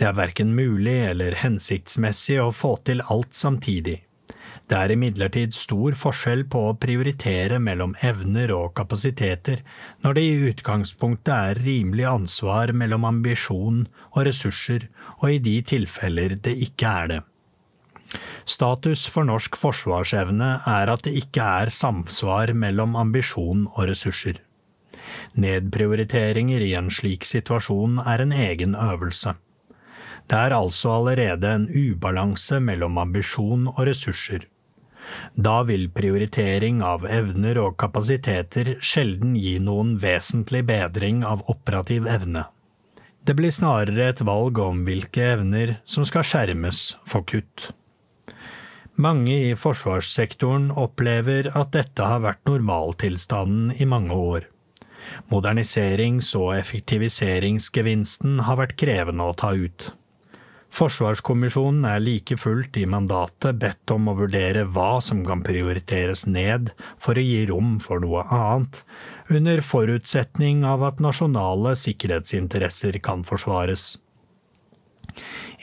Det er verken mulig eller hensiktsmessig å få til alt samtidig. Det er imidlertid stor forskjell på å prioritere mellom evner og kapasiteter når det i utgangspunktet er rimelig ansvar mellom ambisjon og ressurser, og i de tilfeller det ikke er det. Status for norsk forsvarsevne er at det ikke er samsvar mellom ambisjon og ressurser. Nedprioriteringer i en slik situasjon er en egen øvelse. Det er altså allerede en ubalanse mellom ambisjon og ressurser. Da vil prioritering av evner og kapasiteter sjelden gi noen vesentlig bedring av operativ evne. Det blir snarere et valg om hvilke evner som skal skjermes for kutt. Mange i forsvarssektoren opplever at dette har vært normaltilstanden i mange år. Moderniserings- og effektiviseringsgevinsten har vært krevende å ta ut. Forsvarskommisjonen er like fullt i mandatet bedt om å vurdere hva som kan prioriteres ned for å gi rom for noe annet, under forutsetning av at nasjonale sikkerhetsinteresser kan forsvares.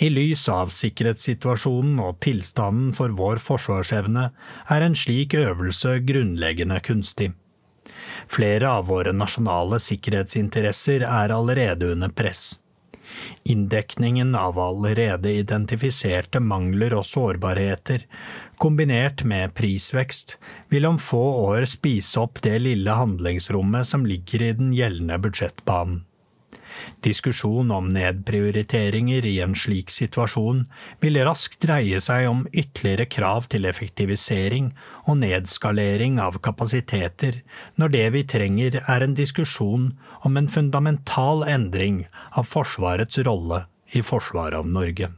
I lys av sikkerhetssituasjonen og tilstanden for vår forsvarsevne er en slik øvelse grunnleggende kunstig. Flere av våre nasjonale sikkerhetsinteresser er allerede under press. Inndekningen av allerede identifiserte mangler og sårbarheter, kombinert med prisvekst, vil om få år spise opp det lille handlingsrommet som ligger i den gjeldende budsjettbanen. Diskusjon om nedprioriteringer i en slik situasjon vil raskt dreie seg om ytterligere krav til effektivisering og nedskalering av kapasiteter, når det vi trenger er en diskusjon om en fundamental endring av Forsvarets rolle i forsvaret av Norge.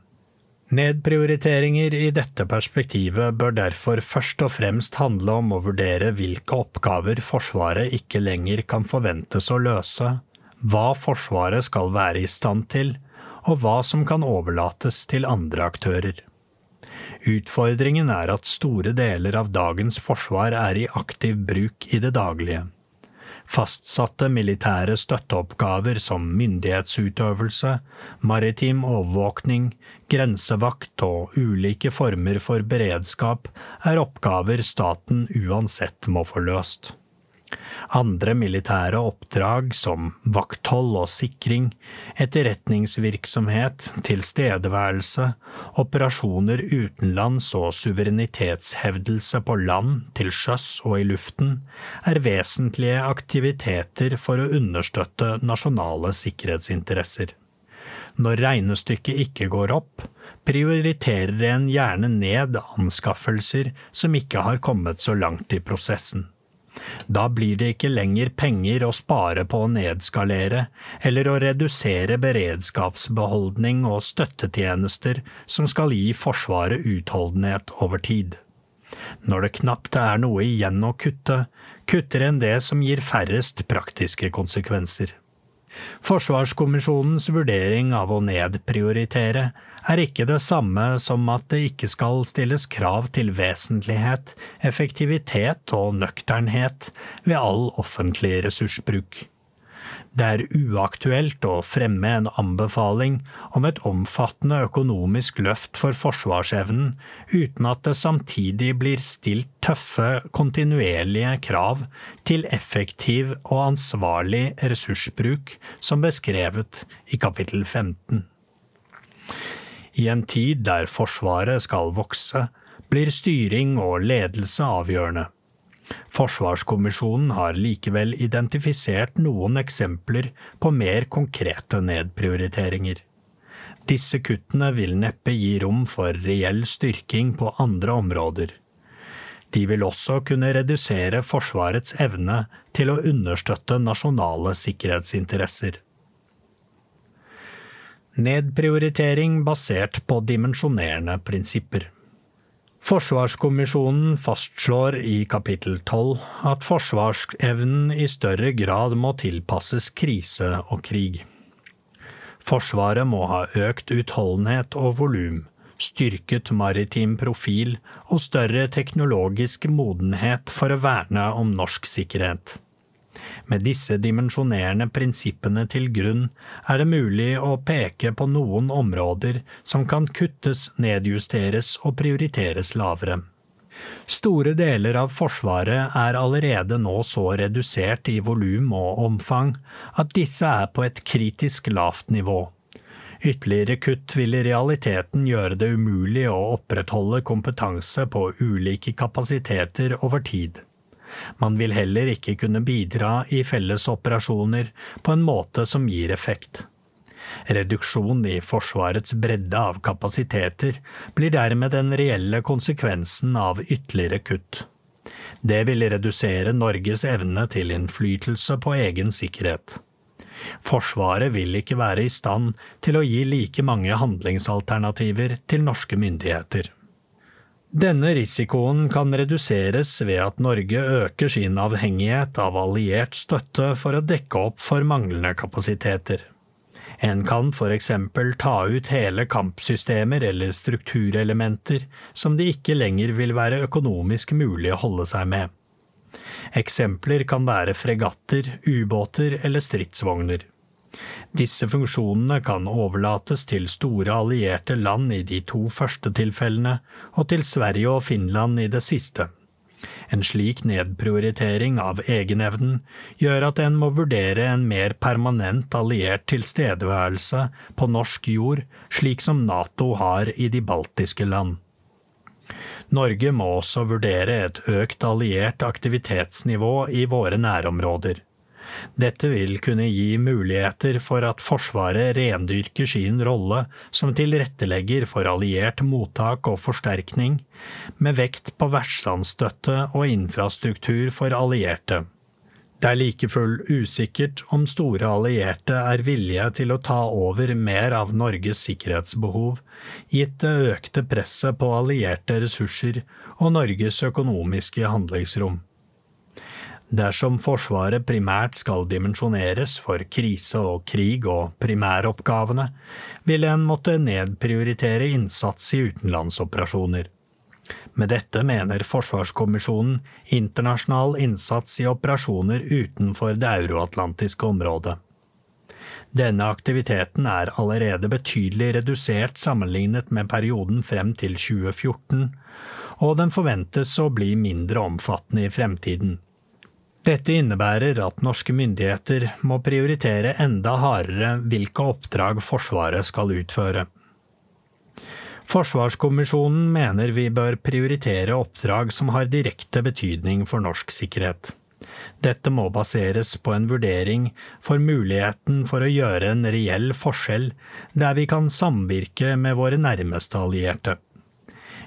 Nedprioriteringer i dette perspektivet bør derfor først og fremst handle om å vurdere hvilke oppgaver Forsvaret ikke lenger kan forventes å løse, hva Forsvaret skal være i stand til, og hva som kan overlates til andre aktører. Utfordringen er at store deler av dagens forsvar er i aktiv bruk i det daglige. Fastsatte militære støtteoppgaver som myndighetsutøvelse, maritim overvåkning, grensevakt og ulike former for beredskap er oppgaver staten uansett må få løst. Andre militære oppdrag som vakthold og sikring, etterretningsvirksomhet, tilstedeværelse, operasjoner utenlands og suverenitetshevdelse på land, til sjøs og i luften, er vesentlige aktiviteter for å understøtte nasjonale sikkerhetsinteresser. Når regnestykket ikke går opp, prioriterer en gjerne ned anskaffelser som ikke har kommet så langt i prosessen. Da blir det ikke lenger penger å spare på å nedskalere eller å redusere beredskapsbeholdning og støttetjenester som skal gi Forsvaret utholdenhet over tid. Når det knapt er noe igjen å kutte, kutter en det som gir færrest praktiske konsekvenser. Forsvarskommisjonens vurdering av å nedprioritere er ikke det samme som at det ikke skal stilles krav til vesentlighet, effektivitet og nøkternhet ved all offentlig ressursbruk. Det er uaktuelt å fremme en anbefaling om et omfattende økonomisk løft for forsvarsevnen uten at det samtidig blir stilt tøffe, kontinuerlige krav til effektiv og ansvarlig ressursbruk, som beskrevet i kapittel 15. I en tid der Forsvaret skal vokse, blir styring og ledelse avgjørende. Forsvarskommisjonen har likevel identifisert noen eksempler på mer konkrete nedprioriteringer. Disse kuttene vil neppe gi rom for reell styrking på andre områder. De vil også kunne redusere Forsvarets evne til å understøtte nasjonale sikkerhetsinteresser. Nedprioritering basert på dimensjonerende prinsipper. Forsvarskommisjonen fastslår i kapittel 12 at forsvarsevnen i større grad må tilpasses krise og krig. Forsvaret må ha økt utholdenhet og volum, styrket maritim profil og større teknologisk modenhet for å verne om norsk sikkerhet. Med disse dimensjonerende prinsippene til grunn er det mulig å peke på noen områder som kan kuttes, nedjusteres og prioriteres lavere. Store deler av Forsvaret er allerede nå så redusert i volum og omfang at disse er på et kritisk lavt nivå. Ytterligere kutt vil i realiteten gjøre det umulig å opprettholde kompetanse på ulike kapasiteter over tid. Man vil heller ikke kunne bidra i felles operasjoner på en måte som gir effekt. Reduksjon i Forsvarets bredde av kapasiteter blir dermed den reelle konsekvensen av ytterligere kutt. Det vil redusere Norges evne til innflytelse på egen sikkerhet. Forsvaret vil ikke være i stand til å gi like mange handlingsalternativer til norske myndigheter. Denne risikoen kan reduseres ved at Norge øker sin avhengighet av alliert støtte for å dekke opp for manglende kapasiteter. En kan eksempel ta ut hele kampsystemer eller strukturelementer som det ikke lenger vil være økonomisk mulig å holde seg med. Eksempler kan være fregatter, ubåter eller stridsvogner. Disse funksjonene kan overlates til store allierte land i de to første tilfellene, og til Sverige og Finland i det siste. En slik nedprioritering av egenevnen gjør at en må vurdere en mer permanent alliert tilstedeværelse på norsk jord, slik som Nato har i de baltiske land. Norge må også vurdere et økt alliert aktivitetsnivå i våre nærområder. Dette vil kunne gi muligheter for at Forsvaret rendyrker sin rolle som tilrettelegger for alliert mottak og forsterkning, med vekt på vertslandsstøtte og infrastruktur for allierte. Det er like full usikkert om store allierte er villige til å ta over mer av Norges sikkerhetsbehov, gitt det økte presset på allierte ressurser og Norges økonomiske handlingsrom. Dersom Forsvaret primært skal dimensjoneres for krise og krig og primæroppgavene, vil en måtte nedprioritere innsats i utenlandsoperasjoner. Med dette mener Forsvarskommisjonen internasjonal innsats i operasjoner utenfor det euroatlantiske området. Denne aktiviteten er allerede betydelig redusert sammenlignet med perioden frem til 2014, og den forventes å bli mindre omfattende i fremtiden. Dette innebærer at norske myndigheter må prioritere enda hardere hvilke oppdrag Forsvaret skal utføre. Forsvarskommisjonen mener vi bør prioritere oppdrag som har direkte betydning for norsk sikkerhet. Dette må baseres på en vurdering for muligheten for å gjøre en reell forskjell der vi kan samvirke med våre nærmeste allierte.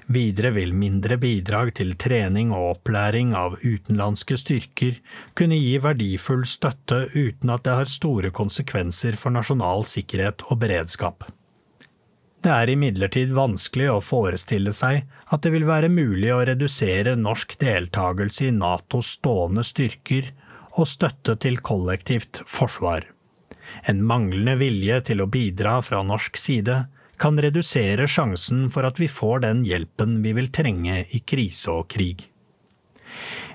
Videre vil mindre bidrag til trening og opplæring av utenlandske styrker kunne gi verdifull støtte uten at det har store konsekvenser for nasjonal sikkerhet og beredskap. Det er imidlertid vanskelig å forestille seg at det vil være mulig å redusere norsk deltakelse i Natos stående styrker og støtte til kollektivt forsvar. En manglende vilje til å bidra fra norsk side kan redusere sjansen for at vi får den hjelpen vi vil trenge i krise og krig.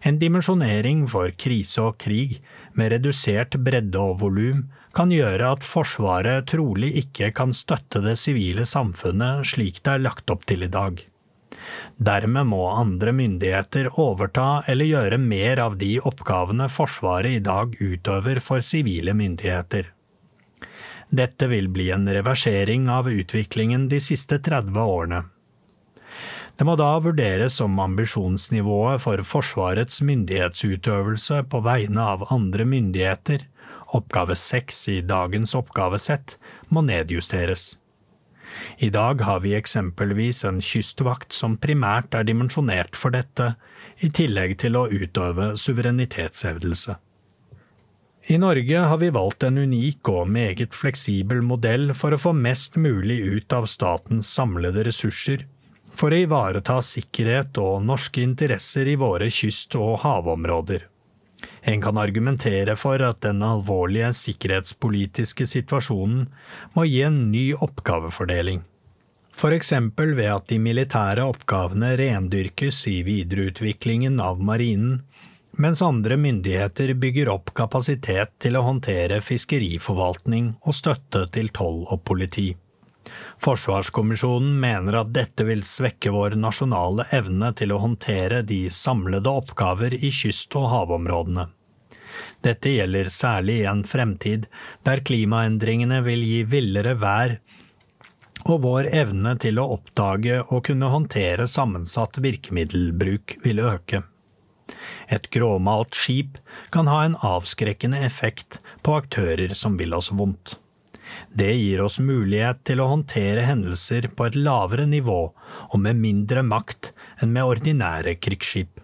En dimensjonering for krise og krig med redusert bredde og volum kan gjøre at Forsvaret trolig ikke kan støtte det sivile samfunnet slik det er lagt opp til i dag. Dermed må andre myndigheter overta eller gjøre mer av de oppgavene Forsvaret i dag utøver for sivile myndigheter. Dette vil bli en reversering av utviklingen de siste 30 årene. Det må da vurderes om ambisjonsnivået for Forsvarets myndighetsutøvelse på vegne av andre myndigheter, oppgave seks i dagens oppgavesett, må nedjusteres. I dag har vi eksempelvis en kystvakt som primært er dimensjonert for dette, i tillegg til å utøve suverenitetshevdelse. I Norge har vi valgt en unik og meget fleksibel modell for å få mest mulig ut av statens samlede ressurser, for å ivareta sikkerhet og norske interesser i våre kyst- og havområder. En kan argumentere for at den alvorlige sikkerhetspolitiske situasjonen må gi en ny oppgavefordeling. For eksempel ved at de militære oppgavene rendyrkes i videreutviklingen av marinen, mens andre myndigheter bygger opp kapasitet til å håndtere fiskeriforvaltning og støtte til toll og politi. Forsvarskommisjonen mener at dette vil svekke vår nasjonale evne til å håndtere de samlede oppgaver i kyst- og havområdene. Dette gjelder særlig i en fremtid der klimaendringene vil gi villere vær og vår evne til å oppdage og kunne håndtere sammensatt virkemiddelbruk vil øke. Et gråmalt skip kan ha en avskrekkende effekt på aktører som vil oss vondt. Det gir oss mulighet til å håndtere hendelser på et lavere nivå og med mindre makt enn med ordinære krigsskip.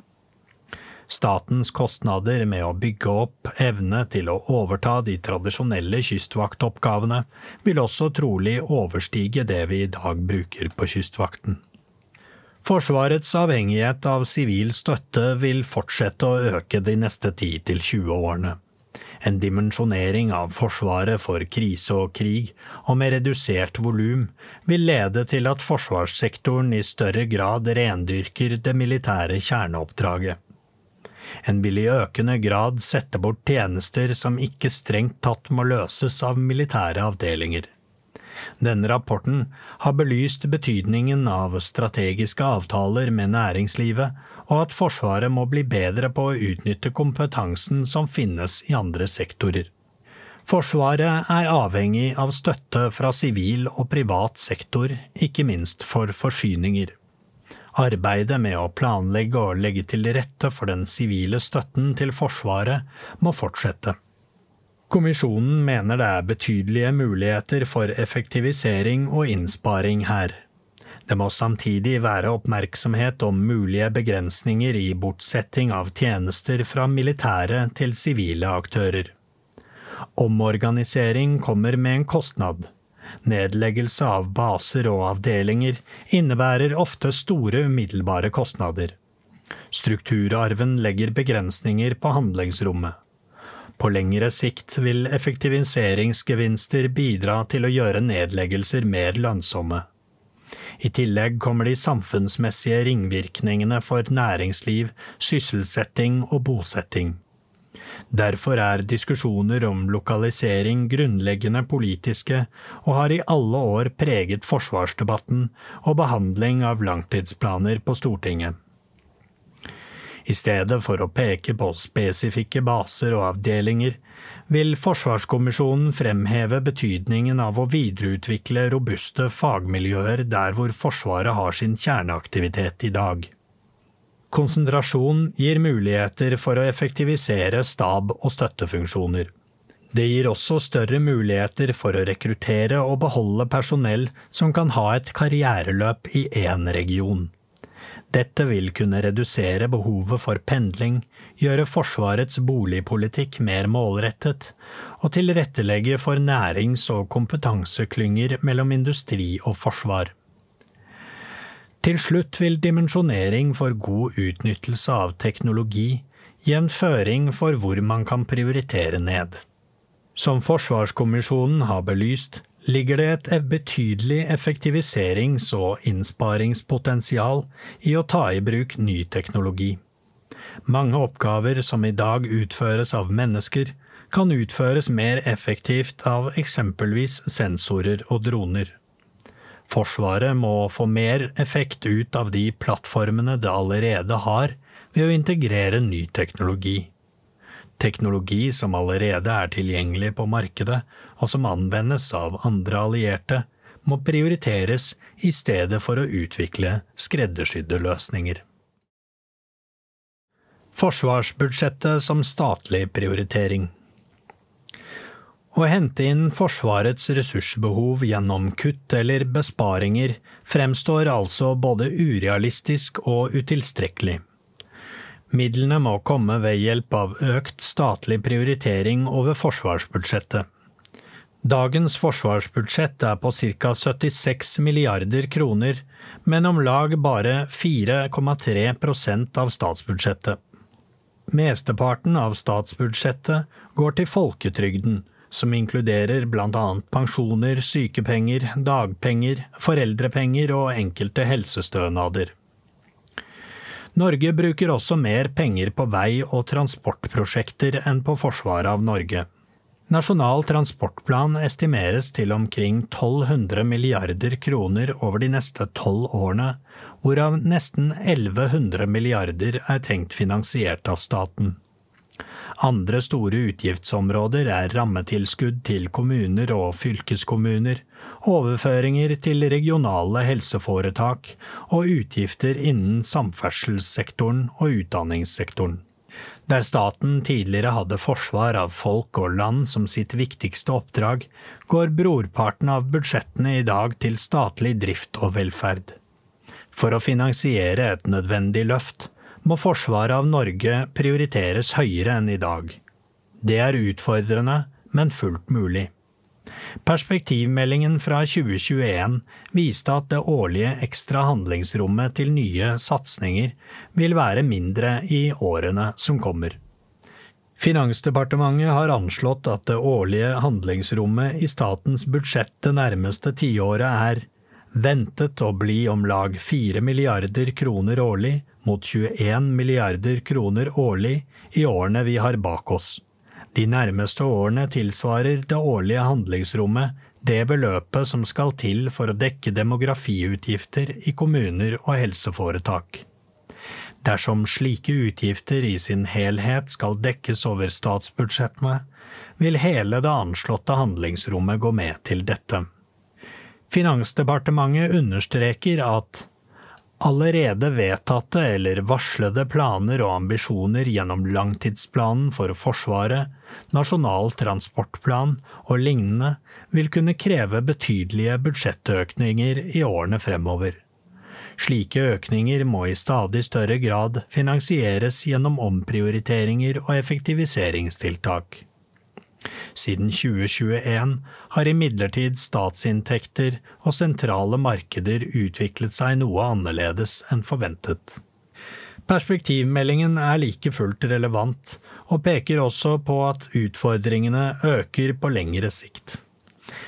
Statens kostnader med å bygge opp evne til å overta de tradisjonelle kystvaktoppgavene vil også trolig overstige det vi i dag bruker på Kystvakten. Forsvarets avhengighet av sivil støtte vil fortsette å øke de neste 10–20 årene. En dimensjonering av Forsvaret for krise og krig, og med redusert volum, vil lede til at forsvarssektoren i større grad rendyrker det militære kjerneoppdraget. En vil i økende grad sette bort tjenester som ikke strengt tatt må løses av militære avdelinger. Denne rapporten har belyst betydningen av strategiske avtaler med næringslivet, og at Forsvaret må bli bedre på å utnytte kompetansen som finnes i andre sektorer. Forsvaret er avhengig av støtte fra sivil og privat sektor, ikke minst for forsyninger. Arbeidet med å planlegge og legge til rette for den sivile støtten til Forsvaret må fortsette. Kommisjonen mener det er betydelige muligheter for effektivisering og innsparing her. Det må samtidig være oppmerksomhet om mulige begrensninger i bortsetting av tjenester fra militære til sivile aktører. Omorganisering kommer med en kostnad. Nedleggelse av baser og avdelinger innebærer ofte store umiddelbare kostnader. Strukturarven legger begrensninger på handlingsrommet. På lengre sikt vil effektiviseringsgevinster bidra til å gjøre nedleggelser mer lønnsomme. I tillegg kommer de samfunnsmessige ringvirkningene for næringsliv, sysselsetting og bosetting. Derfor er diskusjoner om lokalisering grunnleggende politiske og har i alle år preget forsvarsdebatten og behandling av langtidsplaner på Stortinget. I stedet for å peke på spesifikke baser og avdelinger, vil Forsvarskommisjonen fremheve betydningen av å videreutvikle robuste fagmiljøer der hvor Forsvaret har sin kjerneaktivitet i dag. Konsentrasjon gir muligheter for å effektivisere stab- og støttefunksjoner. Det gir også større muligheter for å rekruttere og beholde personell som kan ha et karriereløp i én region. Dette vil kunne redusere behovet for pendling, gjøre Forsvarets boligpolitikk mer målrettet, og tilrettelegge for nærings- og kompetanseklynger mellom industri og forsvar. Til slutt vil dimensjonering for god utnyttelse av teknologi gi en føring for hvor man kan prioritere ned. Som Forsvarskommisjonen har belyst, ligger det et betydelig effektiviserings- og innsparingspotensial i å ta i bruk ny teknologi. Mange oppgaver som i dag utføres av mennesker, kan utføres mer effektivt av eksempelvis sensorer og droner. Forsvaret må få mer effekt ut av de plattformene det allerede har, ved å integrere ny teknologi. Teknologi som allerede er tilgjengelig på markedet, og som anvendes av andre allierte, må prioriteres i stedet for å utvikle skreddersydde løsninger. Forsvarsbudsjettet som statlig prioritering å hente inn Forsvarets ressursbehov gjennom kutt eller besparinger fremstår altså både urealistisk og utilstrekkelig. Midlene må komme ved hjelp av økt statlig prioritering over forsvarsbudsjettet. Dagens forsvarsbudsjett er på ca 76 milliarder kroner, men om lag bare 4,3% av statsbudsjettet. Mesteparten av statsbudsjettet går til folketrygden, som inkluderer annet pensjoner, sykepenger, dagpenger, foreldrepenger og enkelte helsestønader. Norge bruker også mer penger på vei- og transportprosjekter enn på forsvaret av Norge. Nasjonal transportplan estimeres til omkring 1200 milliarder kroner over de neste tolv årene, hvorav nesten 1100 milliarder er tenkt finansiert av staten. Andre store utgiftsområder er rammetilskudd til kommuner og fylkeskommuner, overføringer til regionale helseforetak og utgifter innen samferdselssektoren og utdanningssektoren. Der staten tidligere hadde forsvar av folk og land som sitt viktigste oppdrag, går brorparten av budsjettene i dag til statlig drift og velferd. For å finansiere et nødvendig løft må forsvaret av Norge prioriteres høyere enn i dag. Det er utfordrende, men fullt mulig. Perspektivmeldingen fra 2021 viste at det årlige ekstra handlingsrommet til nye satsinger vil være mindre i årene som kommer. Finansdepartementet har anslått at det årlige handlingsrommet i statens budsjett det nærmeste tiåret er ventet å bli om lag 4 milliarder kroner årlig mot 21 milliarder kroner årlig i årene vi har bak oss. De nærmeste årene tilsvarer det årlige handlingsrommet det beløpet som skal til for å dekke demografiutgifter i kommuner og helseforetak. Dersom slike utgifter i sin helhet skal dekkes over statsbudsjettene, vil hele det anslåtte handlingsrommet gå med til dette. Finansdepartementet understreker at Allerede vedtatte eller varslede planer og ambisjoner gjennom langtidsplanen for Forsvaret, Nasjonal transportplan og lignende vil kunne kreve betydelige budsjettøkninger i årene fremover. Slike økninger må i stadig større grad finansieres gjennom omprioriteringer og effektiviseringstiltak. Siden 2021 har imidlertid statsinntekter og sentrale markeder utviklet seg noe annerledes enn forventet. Perspektivmeldingen er like fullt relevant, og peker også på at utfordringene øker på lengre sikt.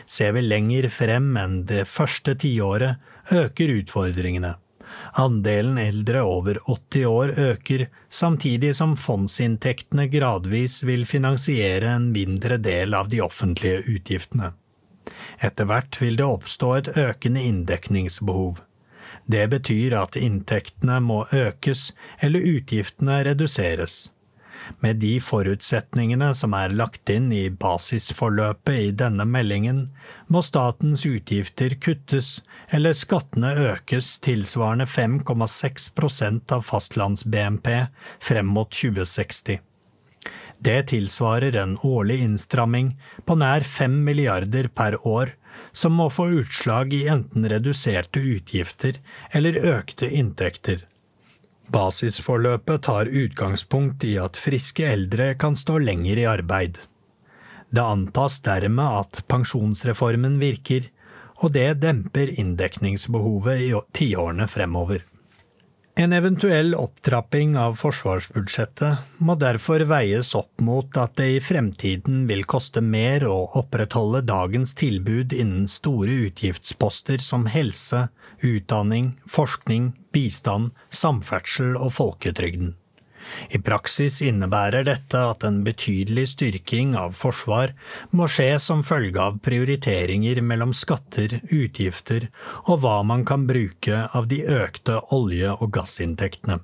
Ser vi lenger frem enn det første tiåret, øker utfordringene. Andelen eldre over 80 år øker, samtidig som fondsinntektene gradvis vil finansiere en mindre del av de offentlige utgiftene. Etter hvert vil det oppstå et økende inndekningsbehov. Det betyr at inntektene må økes eller utgiftene reduseres. Med de forutsetningene som er lagt inn i basisforløpet i denne meldingen, må statens utgifter kuttes eller skattene økes tilsvarende 5,6% av fastlands-BNP frem mot 2060. Det tilsvarer en årlig innstramming på nær 5 milliarder per år, som må få utslag i enten reduserte utgifter eller økte inntekter. Basisforløpet tar utgangspunkt i at friske eldre kan stå lenger i arbeid. Det antas dermed at pensjonsreformen virker, og det demper inndekningsbehovet i tiårene fremover. En eventuell opptrapping av forsvarsbudsjettet må derfor veies opp mot at det i fremtiden vil koste mer å opprettholde dagens tilbud innen store utgiftsposter som helse, utdanning, forskning, bistand, samferdsel og folketrygden. I praksis innebærer dette at en betydelig styrking av forsvar må skje som følge av prioriteringer mellom skatter, utgifter og hva man kan bruke av de økte olje- og gassinntektene.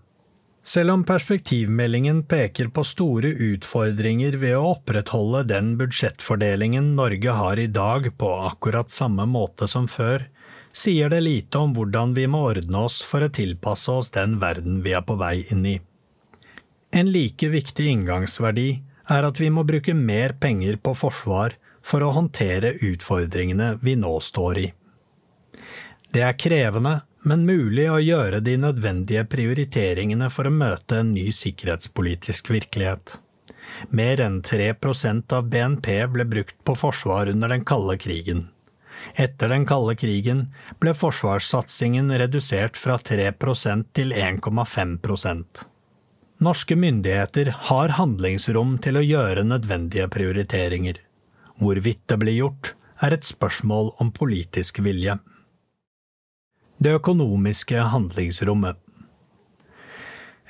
Selv om perspektivmeldingen peker på store utfordringer ved å opprettholde den budsjettfordelingen Norge har i dag på akkurat samme måte som før, sier det lite om hvordan vi må ordne oss for å tilpasse oss den verden vi er på vei inn i. En like viktig inngangsverdi er at vi må bruke mer penger på forsvar for å håndtere utfordringene vi nå står i. Det er krevende, men mulig å gjøre de nødvendige prioriteringene for å møte en ny sikkerhetspolitisk virkelighet. Mer enn 3% av BNP ble brukt på forsvar under den kalde krigen. Etter den kalde krigen ble forsvarssatsingen redusert fra 3% til 1,5 Norske myndigheter har handlingsrom til å gjøre nødvendige prioriteringer. Hvorvidt det blir gjort, er et spørsmål om politisk vilje. Det økonomiske handlingsrommet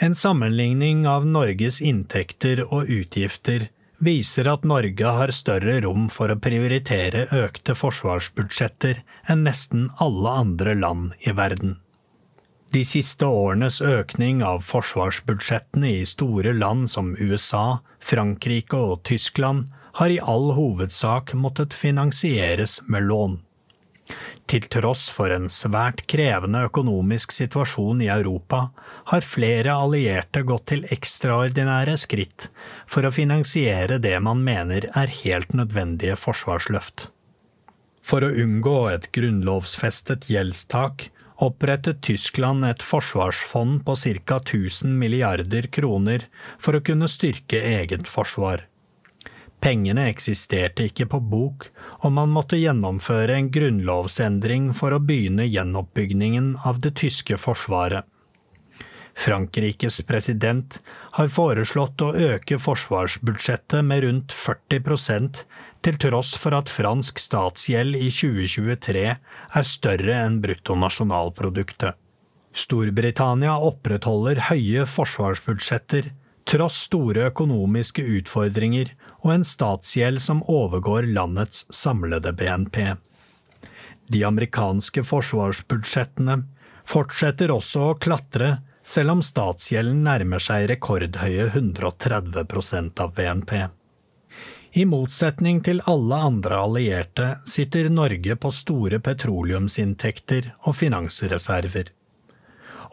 En sammenligning av Norges inntekter og utgifter viser at Norge har større rom for å prioritere økte forsvarsbudsjetter enn nesten alle andre land i verden. De siste årenes økning av forsvarsbudsjettene i store land som USA, Frankrike og Tyskland har i all hovedsak måttet finansieres med lån. Til tross for en svært krevende økonomisk situasjon i Europa, har flere allierte gått til ekstraordinære skritt for å finansiere det man mener er helt nødvendige forsvarsløft. For å unngå et grunnlovsfestet gjeldstak opprettet Tyskland et forsvarsfond på ca. 1000 milliarder kroner for å kunne styrke eget forsvar. Pengene eksisterte ikke på bok, og man måtte gjennomføre en grunnlovsendring for å begynne gjenoppbyggingen av det tyske forsvaret. Frankrikes president har foreslått å øke forsvarsbudsjettet med rundt 40 til tross for at fransk statsgjeld i 2023 er større enn bruttonasjonalproduktet. Storbritannia opprettholder høye forsvarsbudsjetter, tross store økonomiske utfordringer og en statsgjeld som overgår landets samlede BNP. De amerikanske forsvarsbudsjettene fortsetter også å klatre, selv om statsgjelden nærmer seg rekordhøye 130% av BNP. I motsetning til alle andre allierte sitter Norge på store petroleumsinntekter og finansreserver.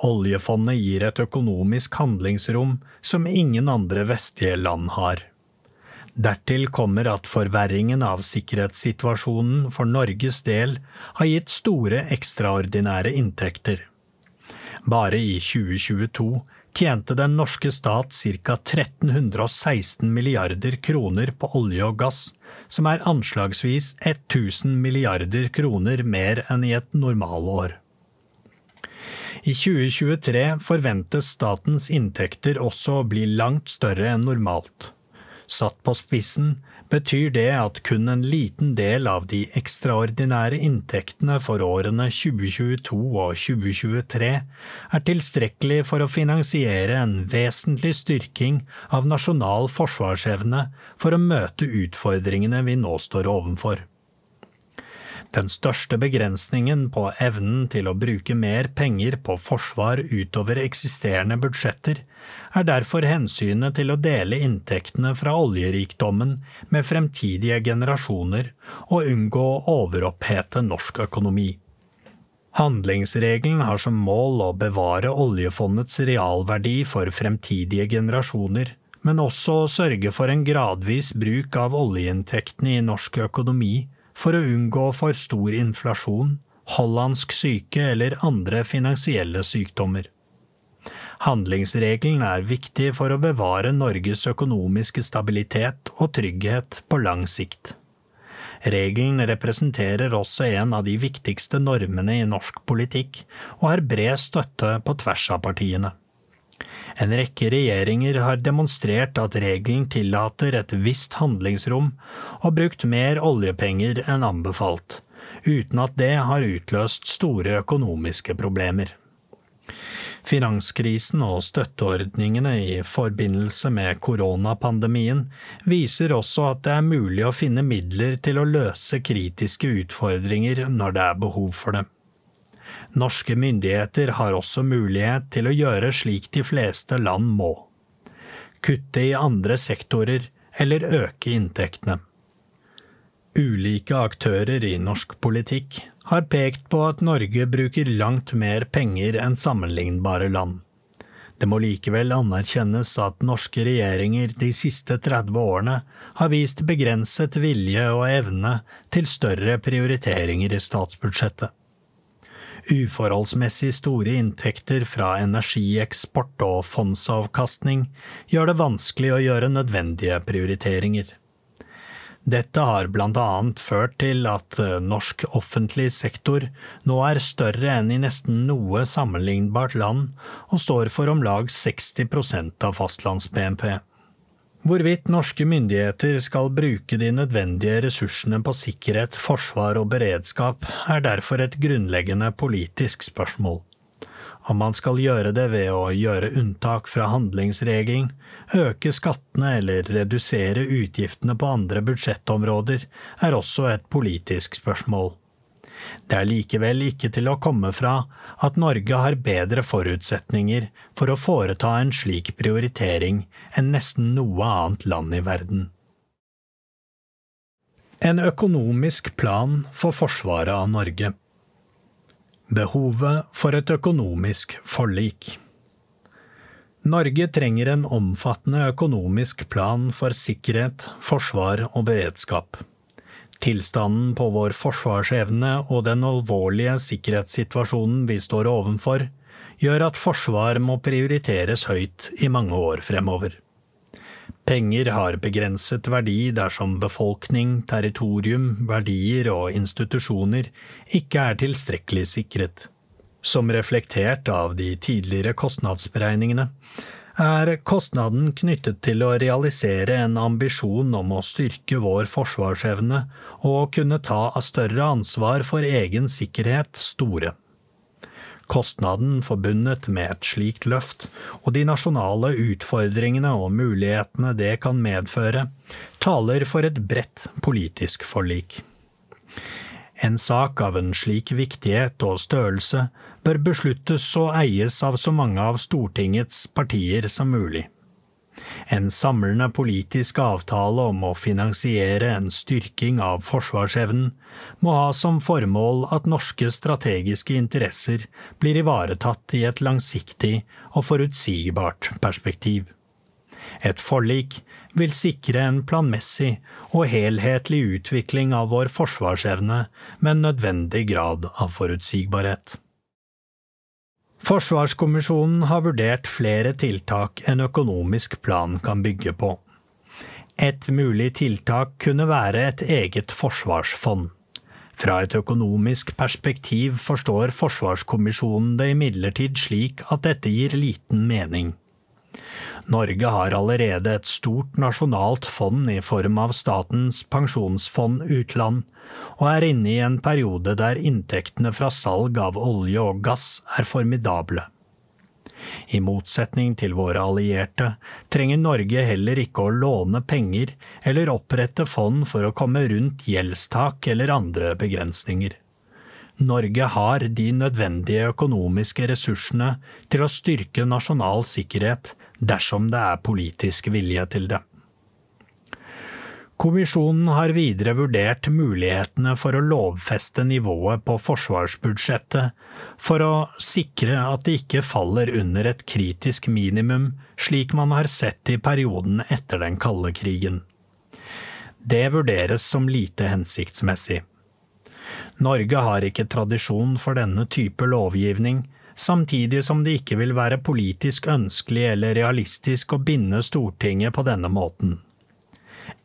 Oljefondet gir et økonomisk handlingsrom som ingen andre vestlige land har. Dertil kommer at forverringen av sikkerhetssituasjonen for Norges del har gitt store ekstraordinære inntekter. Bare i 2022 tjente den norske stat ca. 1316 milliarder kroner på olje og gass, som er anslagsvis 1000 milliarder kroner mer enn i et normalår. I 2023 forventes statens inntekter også å bli langt større enn normalt. Satt på spissen betyr det at kun en liten del av de ekstraordinære inntektene for årene 2022 og 2023 er tilstrekkelig for å finansiere en vesentlig styrking av nasjonal forsvarsevne for å møte utfordringene vi nå står overfor. Den største begrensningen på evnen til å bruke mer penger på forsvar utover eksisterende budsjetter, er derfor hensynet til å dele inntektene fra oljerikdommen med fremtidige generasjoner og unngå å overopphete norsk økonomi. Handlingsregelen har som mål å bevare oljefondets realverdi for fremtidige generasjoner, men også å sørge for en gradvis bruk av oljeinntektene i norsk økonomi for å unngå for stor inflasjon, hollandsk syke eller andre finansielle sykdommer. Handlingsregelen er viktig for å bevare Norges økonomiske stabilitet og trygghet på lang sikt. Regelen representerer også en av de viktigste normene i norsk politikk, og har bred støtte på tvers av partiene. En rekke regjeringer har demonstrert at regelen tillater et visst handlingsrom og brukt mer oljepenger enn anbefalt, uten at det har utløst store økonomiske problemer. Finanskrisen og støtteordningene i forbindelse med koronapandemien viser også at det er mulig å finne midler til å løse kritiske utfordringer når det er behov for det. Norske myndigheter har også mulighet til å gjøre slik de fleste land må kutte i andre sektorer eller øke inntektene. Ulike aktører i norsk politikk har pekt på at Norge bruker langt mer penger enn sammenlignbare land. Det må likevel anerkjennes at norske regjeringer de siste 30 årene har vist begrenset vilje og evne til større prioriteringer i statsbudsjettet. Uforholdsmessig store inntekter fra energieksport og fondsavkastning gjør det vanskelig å gjøre nødvendige prioriteringer. Dette har blant annet ført til at eh, norsk offentlig sektor nå er større enn i nesten noe sammenlignbart land, og står for om lag 60% av fastlands-BNP. Hvorvidt norske myndigheter skal bruke de nødvendige ressursene på sikkerhet, forsvar og beredskap, er derfor et grunnleggende politisk spørsmål. Om man skal gjøre det ved å gjøre unntak fra handlingsregelen, øke skattene eller redusere utgiftene på andre budsjettområder, er også et politisk spørsmål. Det er likevel ikke til å komme fra at Norge har bedre forutsetninger for å foreta en slik prioritering enn nesten noe annet land i verden. En økonomisk plan for forsvaret av Norge Behovet for et økonomisk forlik Norge trenger en omfattende økonomisk plan for sikkerhet, forsvar og beredskap. Tilstanden på vår forsvarsevne og den alvorlige sikkerhetssituasjonen vi står ovenfor, gjør at forsvar må prioriteres høyt i mange år fremover. Penger har begrenset verdi dersom befolkning, territorium, verdier og institusjoner ikke er tilstrekkelig sikret. Som reflektert av de tidligere kostnadsberegningene, er kostnaden knyttet til å realisere en ambisjon om å styrke vår forsvarsevne og kunne ta større ansvar for egen sikkerhet store. Kostnaden forbundet med et slikt løft, og de nasjonale utfordringene og mulighetene det kan medføre, taler for et bredt politisk forlik. En sak av en slik viktighet og størrelse bør besluttes og eies av så mange av Stortingets partier som mulig. En samlende politisk avtale om å finansiere en styrking av forsvarsevnen må ha som formål at norske strategiske interesser blir ivaretatt i et langsiktig og forutsigbart perspektiv. Et forlik vil sikre en planmessig og helhetlig utvikling av vår forsvarsevne med en nødvendig grad av forutsigbarhet. Forsvarskommisjonen har vurdert flere tiltak en økonomisk plan kan bygge på. Et mulig tiltak kunne være et eget forsvarsfond. Fra et økonomisk perspektiv forstår Forsvarskommisjonen det imidlertid slik at dette gir liten mening. Norge har allerede et stort nasjonalt fond i form av Statens pensjonsfond utland, og er inne i en periode der inntektene fra salg av olje og gass er formidable. I motsetning til våre allierte trenger Norge heller ikke å låne penger eller opprette fond for å komme rundt gjeldstak eller andre begrensninger. Norge har de nødvendige økonomiske ressursene til å styrke nasjonal sikkerhet dersom det er politisk vilje til det. Kommisjonen har videre vurdert mulighetene for å lovfeste nivået på forsvarsbudsjettet for å sikre at det ikke faller under et kritisk minimum, slik man har sett i perioden etter den kalde krigen. Det vurderes som lite hensiktsmessig. Norge har ikke tradisjon for denne type lovgivning, samtidig som det ikke vil være politisk ønskelig eller realistisk å binde Stortinget på denne måten.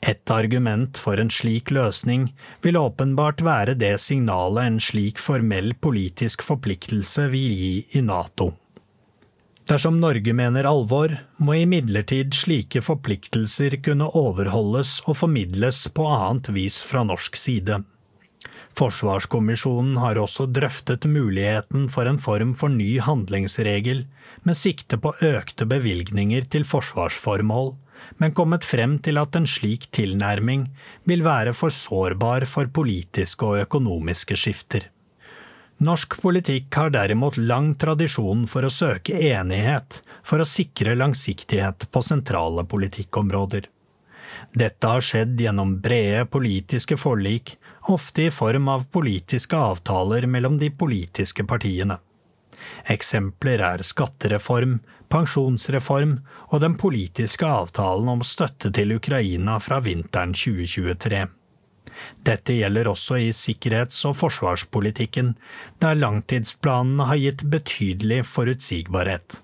Et argument for en slik løsning vil åpenbart være det signalet en slik formell politisk forpliktelse vil gi i Nato. Dersom Norge mener alvor, må imidlertid slike forpliktelser kunne overholdes og formidles på annet vis fra norsk side. Forsvarskommisjonen har også drøftet muligheten for en form for ny handlingsregel med sikte på økte bevilgninger til forsvarsformål, men kommet frem til at en slik tilnærming vil være for sårbar for politiske og økonomiske skifter. Norsk politikk har derimot lang tradisjon for å søke enighet for å sikre langsiktighet på sentrale politikkområder. Dette har skjedd gjennom brede politiske forlik ofte i form av politiske avtaler mellom de politiske partiene. Eksempler er skattereform, pensjonsreform og den politiske avtalen om støtte til Ukraina fra vinteren 2023. Dette gjelder også i sikkerhets- og forsvarspolitikken, der langtidsplanene har gitt betydelig forutsigbarhet.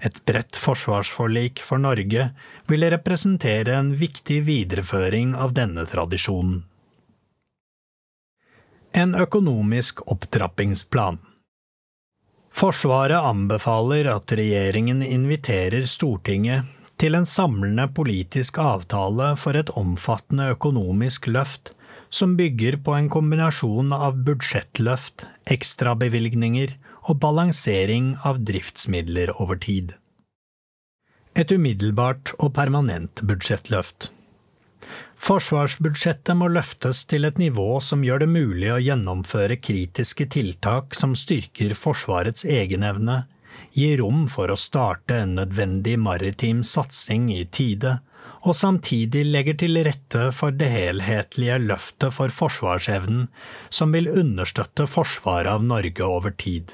Et bredt forsvarsforlik for Norge ville representere en viktig videreføring av denne tradisjonen. En økonomisk opptrappingsplan. Forsvaret anbefaler at regjeringen inviterer Stortinget til en samlende politisk avtale for et omfattende økonomisk løft som bygger på en kombinasjon av budsjettløft, ekstrabevilgninger og balansering av driftsmidler over tid. Et umiddelbart og permanent budsjettløft. Forsvarsbudsjettet må løftes til et nivå som gjør det mulig å gjennomføre kritiske tiltak som styrker Forsvarets egenevne, gir rom for å starte en nødvendig maritim satsing i tide, og samtidig legger til rette for det helhetlige løftet for forsvarsevnen som vil understøtte forsvaret av Norge over tid.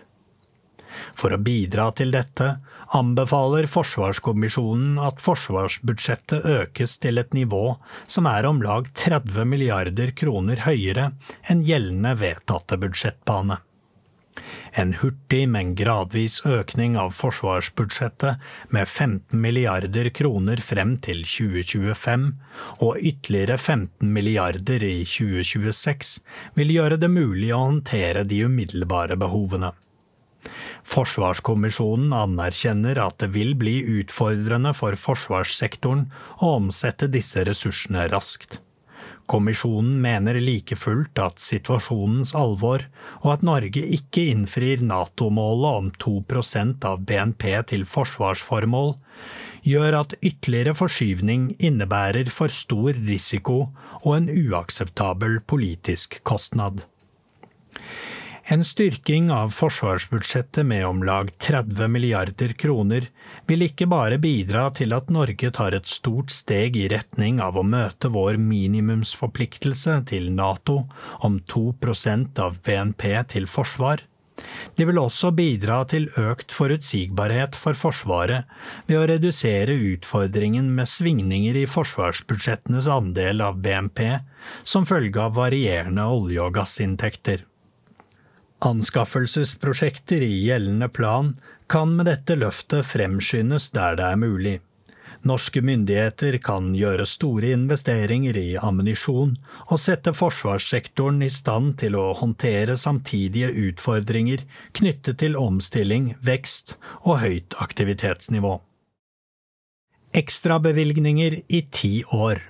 For å bidra til dette anbefaler Forsvarskommisjonen at forsvarsbudsjettet økes til et nivå som er om lag 30 milliarder kroner høyere enn gjeldende vedtatte budsjettbane. En hurtig, men gradvis økning av forsvarsbudsjettet med 15 milliarder kroner frem til 2025 og ytterligere 15 milliarder i 2026 vil gjøre det mulig å håndtere de umiddelbare behovene. Forsvarskommisjonen anerkjenner at det vil bli utfordrende for forsvarssektoren å omsette disse ressursene raskt. Kommisjonen mener like fullt at situasjonens alvor, og at Norge ikke innfrir NATO-målet om 2% av BNP til forsvarsformål, gjør at ytterligere forskyvning innebærer for stor risiko og en uakseptabel politisk kostnad. En styrking av forsvarsbudsjettet med om lag 30 milliarder kroner vil ikke bare bidra til at Norge tar et stort steg i retning av å møte vår minimumsforpliktelse til NATO om 2% av BNP til forsvar. Det vil også bidra til økt forutsigbarhet for Forsvaret ved å redusere utfordringen med svingninger i forsvarsbudsjettenes andel av BNP som følge av varierende olje- og gassinntekter. Anskaffelsesprosjekter i gjeldende plan kan med dette løftet fremskyndes der det er mulig. Norske myndigheter kan gjøre store investeringer i ammunisjon og sette forsvarssektoren i stand til å håndtere samtidige utfordringer knyttet til omstilling, vekst og høyt aktivitetsnivå. Ekstrabevilgninger i ti år.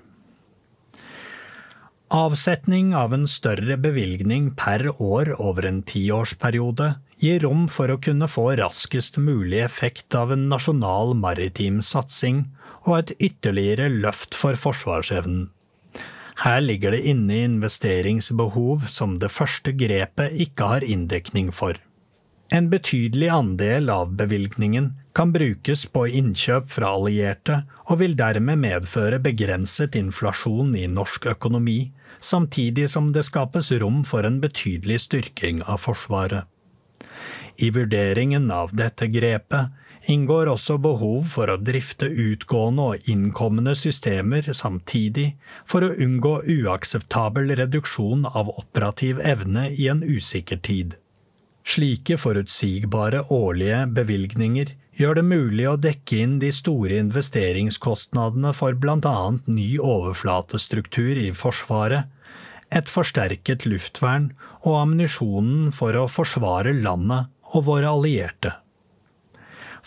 Avsetning av en større bevilgning per år over en tiårsperiode gir rom for å kunne få raskest mulig effekt av en nasjonal maritim satsing og et ytterligere løft for forsvarsevnen. Her ligger det inne investeringsbehov som det første grepet ikke har inndekning for. En betydelig andel av bevilgningen kan brukes på innkjøp fra allierte, og vil dermed medføre begrenset inflasjon i norsk økonomi, samtidig som det skapes rom for en betydelig styrking av Forsvaret. I vurderingen av dette grepet inngår også behov for å drifte utgående og innkommende systemer samtidig for å unngå uakseptabel reduksjon av operativ evne i en usikker tid. Slike forutsigbare årlige bevilgninger gjør det mulig å dekke inn de store investeringskostnadene for annet ny overflatestruktur i Forsvaret, et forsterket luftvern og ammunisjonen for å forsvare landet og våre allierte.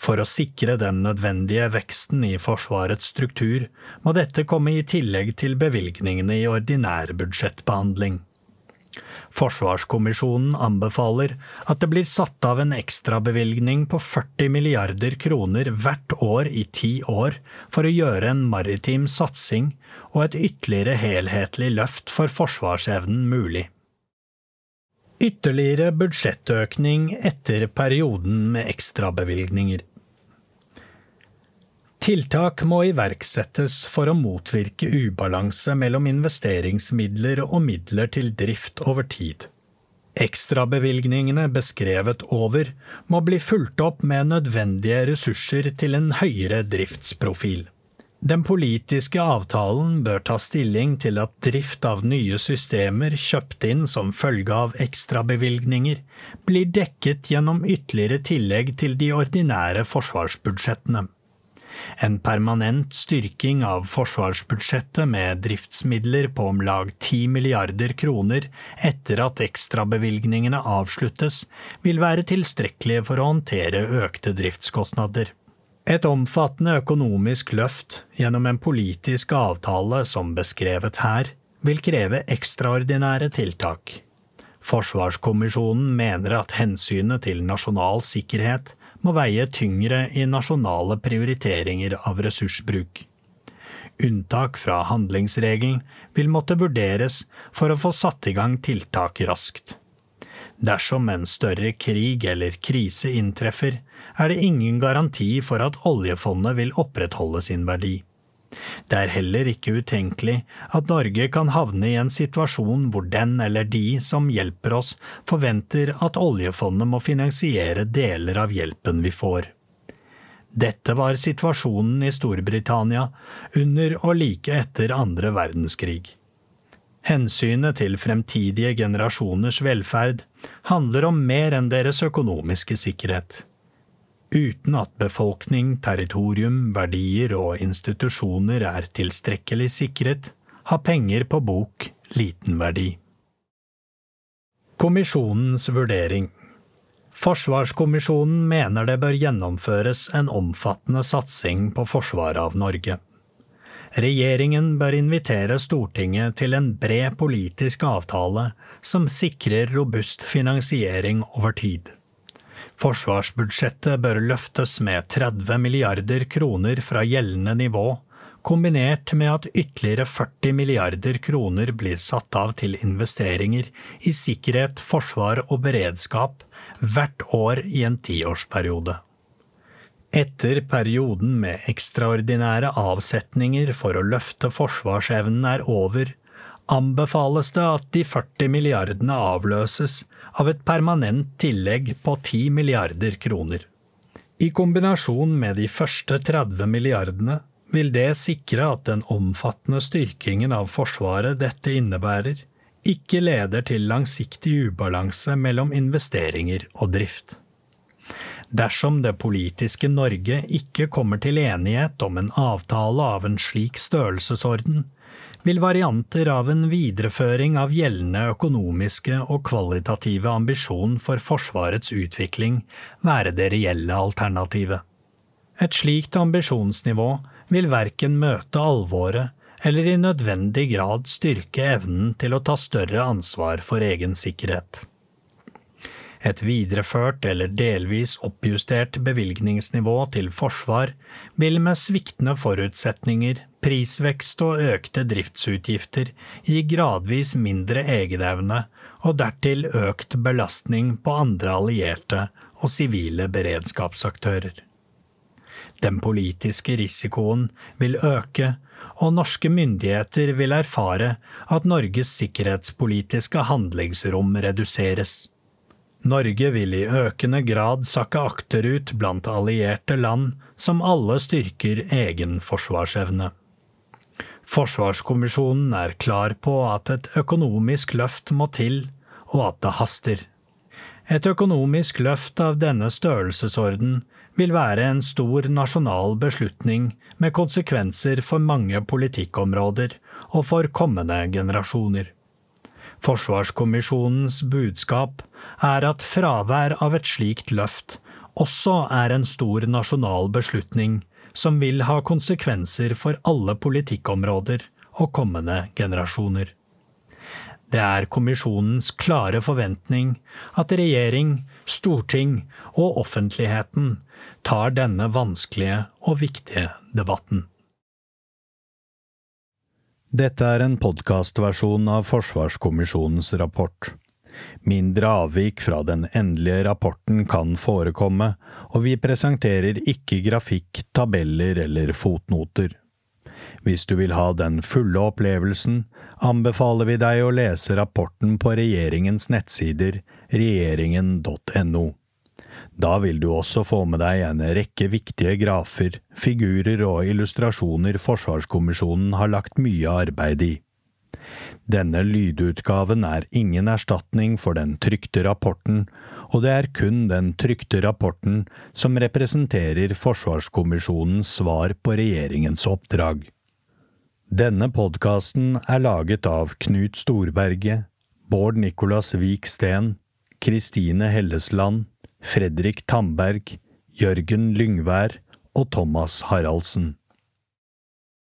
For å sikre den nødvendige veksten i Forsvarets struktur må dette komme i tillegg til bevilgningene i ordinær budsjettbehandling. Forsvarskommisjonen anbefaler at det blir satt av en ekstrabevilgning på 40 milliarder kroner hvert år i ti år for å gjøre en maritim satsing og et ytterligere helhetlig løft for forsvarsevnen mulig. Ytterligere budsjettøkning etter perioden med ekstrabevilgninger. Tiltak må iverksettes for å motvirke ubalanse mellom investeringsmidler og midler til drift over tid. Ekstrabevilgningene beskrevet over må bli fulgt opp med nødvendige ressurser til en høyere driftsprofil. Den politiske avtalen bør ta stilling til at drift av nye systemer kjøpt inn som følge av ekstrabevilgninger blir dekket gjennom ytterligere tillegg til de ordinære forsvarsbudsjettene. En permanent styrking av forsvarsbudsjettet med driftsmidler på om lag 10 milliarder kroner etter at ekstrabevilgningene avsluttes, vil være tilstrekkelige for å håndtere økte driftskostnader. Et omfattende økonomisk løft gjennom en politisk avtale som beskrevet her, vil kreve ekstraordinære tiltak. Forsvarskommisjonen mener at hensynet til nasjonal sikkerhet må veie tyngre i nasjonale prioriteringer av ressursbruk. Unntak fra handlingsregelen vil måtte vurderes for å få satt i gang tiltak raskt. Dersom en større krig eller krise inntreffer, er det ingen garanti for at oljefondet vil opprettholde sin verdi. Det er heller ikke utenkelig at Norge kan havne i en situasjon hvor den eller de som hjelper oss, forventer at oljefondet må finansiere deler av hjelpen vi får. Dette var situasjonen i Storbritannia under og like etter andre verdenskrig. Hensynet til fremtidige generasjoners velferd handler om mer enn deres økonomiske sikkerhet. Uten at befolkning, territorium, verdier og institusjoner er tilstrekkelig sikret, har penger på bok liten verdi. Kommisjonens vurdering Forsvarskommisjonen mener det bør gjennomføres en omfattende satsing på forsvaret av Norge. Regjeringen bør invitere Stortinget til en bred politisk avtale som sikrer robust finansiering over tid. Forsvarsbudsjettet bør løftes med 30 milliarder kroner fra gjeldende nivå, kombinert med at ytterligere 40 milliarder kroner blir satt av til investeringer i sikkerhet, forsvar og beredskap hvert år i en tiårsperiode. Etter perioden med ekstraordinære avsetninger for å løfte forsvarsevnen er over, anbefales det at de 40 milliardene avløses av et permanent tillegg på 10 milliarder kroner. I kombinasjon med de første 30 milliardene vil det sikre at den omfattende styrkingen av Forsvaret dette innebærer, ikke leder til langsiktig ubalanse mellom investeringer og drift. Dersom det politiske Norge ikke kommer til enighet om en avtale av en slik størrelsesorden, vil varianter av en videreføring av gjeldende økonomiske og kvalitative ambisjon for Forsvarets utvikling være det reelle alternativet. Et slikt ambisjonsnivå vil verken møte alvoret eller i nødvendig grad styrke evnen til å ta større ansvar for egen sikkerhet. Et videreført eller delvis oppjustert bevilgningsnivå til forsvar vil med sviktende forutsetninger, prisvekst og økte driftsutgifter gir gradvis mindre egenevne og dertil økt belastning på andre allierte og sivile beredskapsaktører. Den politiske risikoen vil øke, og norske myndigheter vil erfare at Norges sikkerhetspolitiske handlingsrom reduseres. Norge vil i økende grad sakke akterut blant allierte land som alle styrker egen forsvarsevne. Forsvarskommisjonen er klar på at et økonomisk løft må til, og at det haster. Et økonomisk løft av denne størrelsesorden vil være en stor nasjonal beslutning med konsekvenser for mange politikkområder og for kommende generasjoner. Forsvarskommisjonens budskap er at fravær av et slikt løft også er en stor nasjonal beslutning som vil ha konsekvenser for alle politikkområder og kommende generasjoner. Det er kommisjonens klare forventning at regjering, storting og offentligheten tar denne vanskelige og viktige debatten. Dette er en podkastversjon av Forsvarskommisjonens rapport. Mindre avvik fra den endelige rapporten kan forekomme, og vi presenterer ikke grafikk, tabeller eller fotnoter. Hvis du vil ha den fulle opplevelsen, anbefaler vi deg å lese rapporten på regjeringens nettsider regjeringen.no. Da vil du også få med deg en rekke viktige grafer, figurer og illustrasjoner Forsvarskommisjonen har lagt mye arbeid i. Denne lydutgaven er ingen erstatning for den trykte rapporten, og det er kun den trykte rapporten som representerer Forsvarskommisjonens svar på regjeringens oppdrag. Denne podkasten er laget av Knut Storberget, Bård Nicolas Vik Steen, Kristine Hellesland, Fredrik Tamberg, Jørgen Lyngvær og Thomas Haraldsen.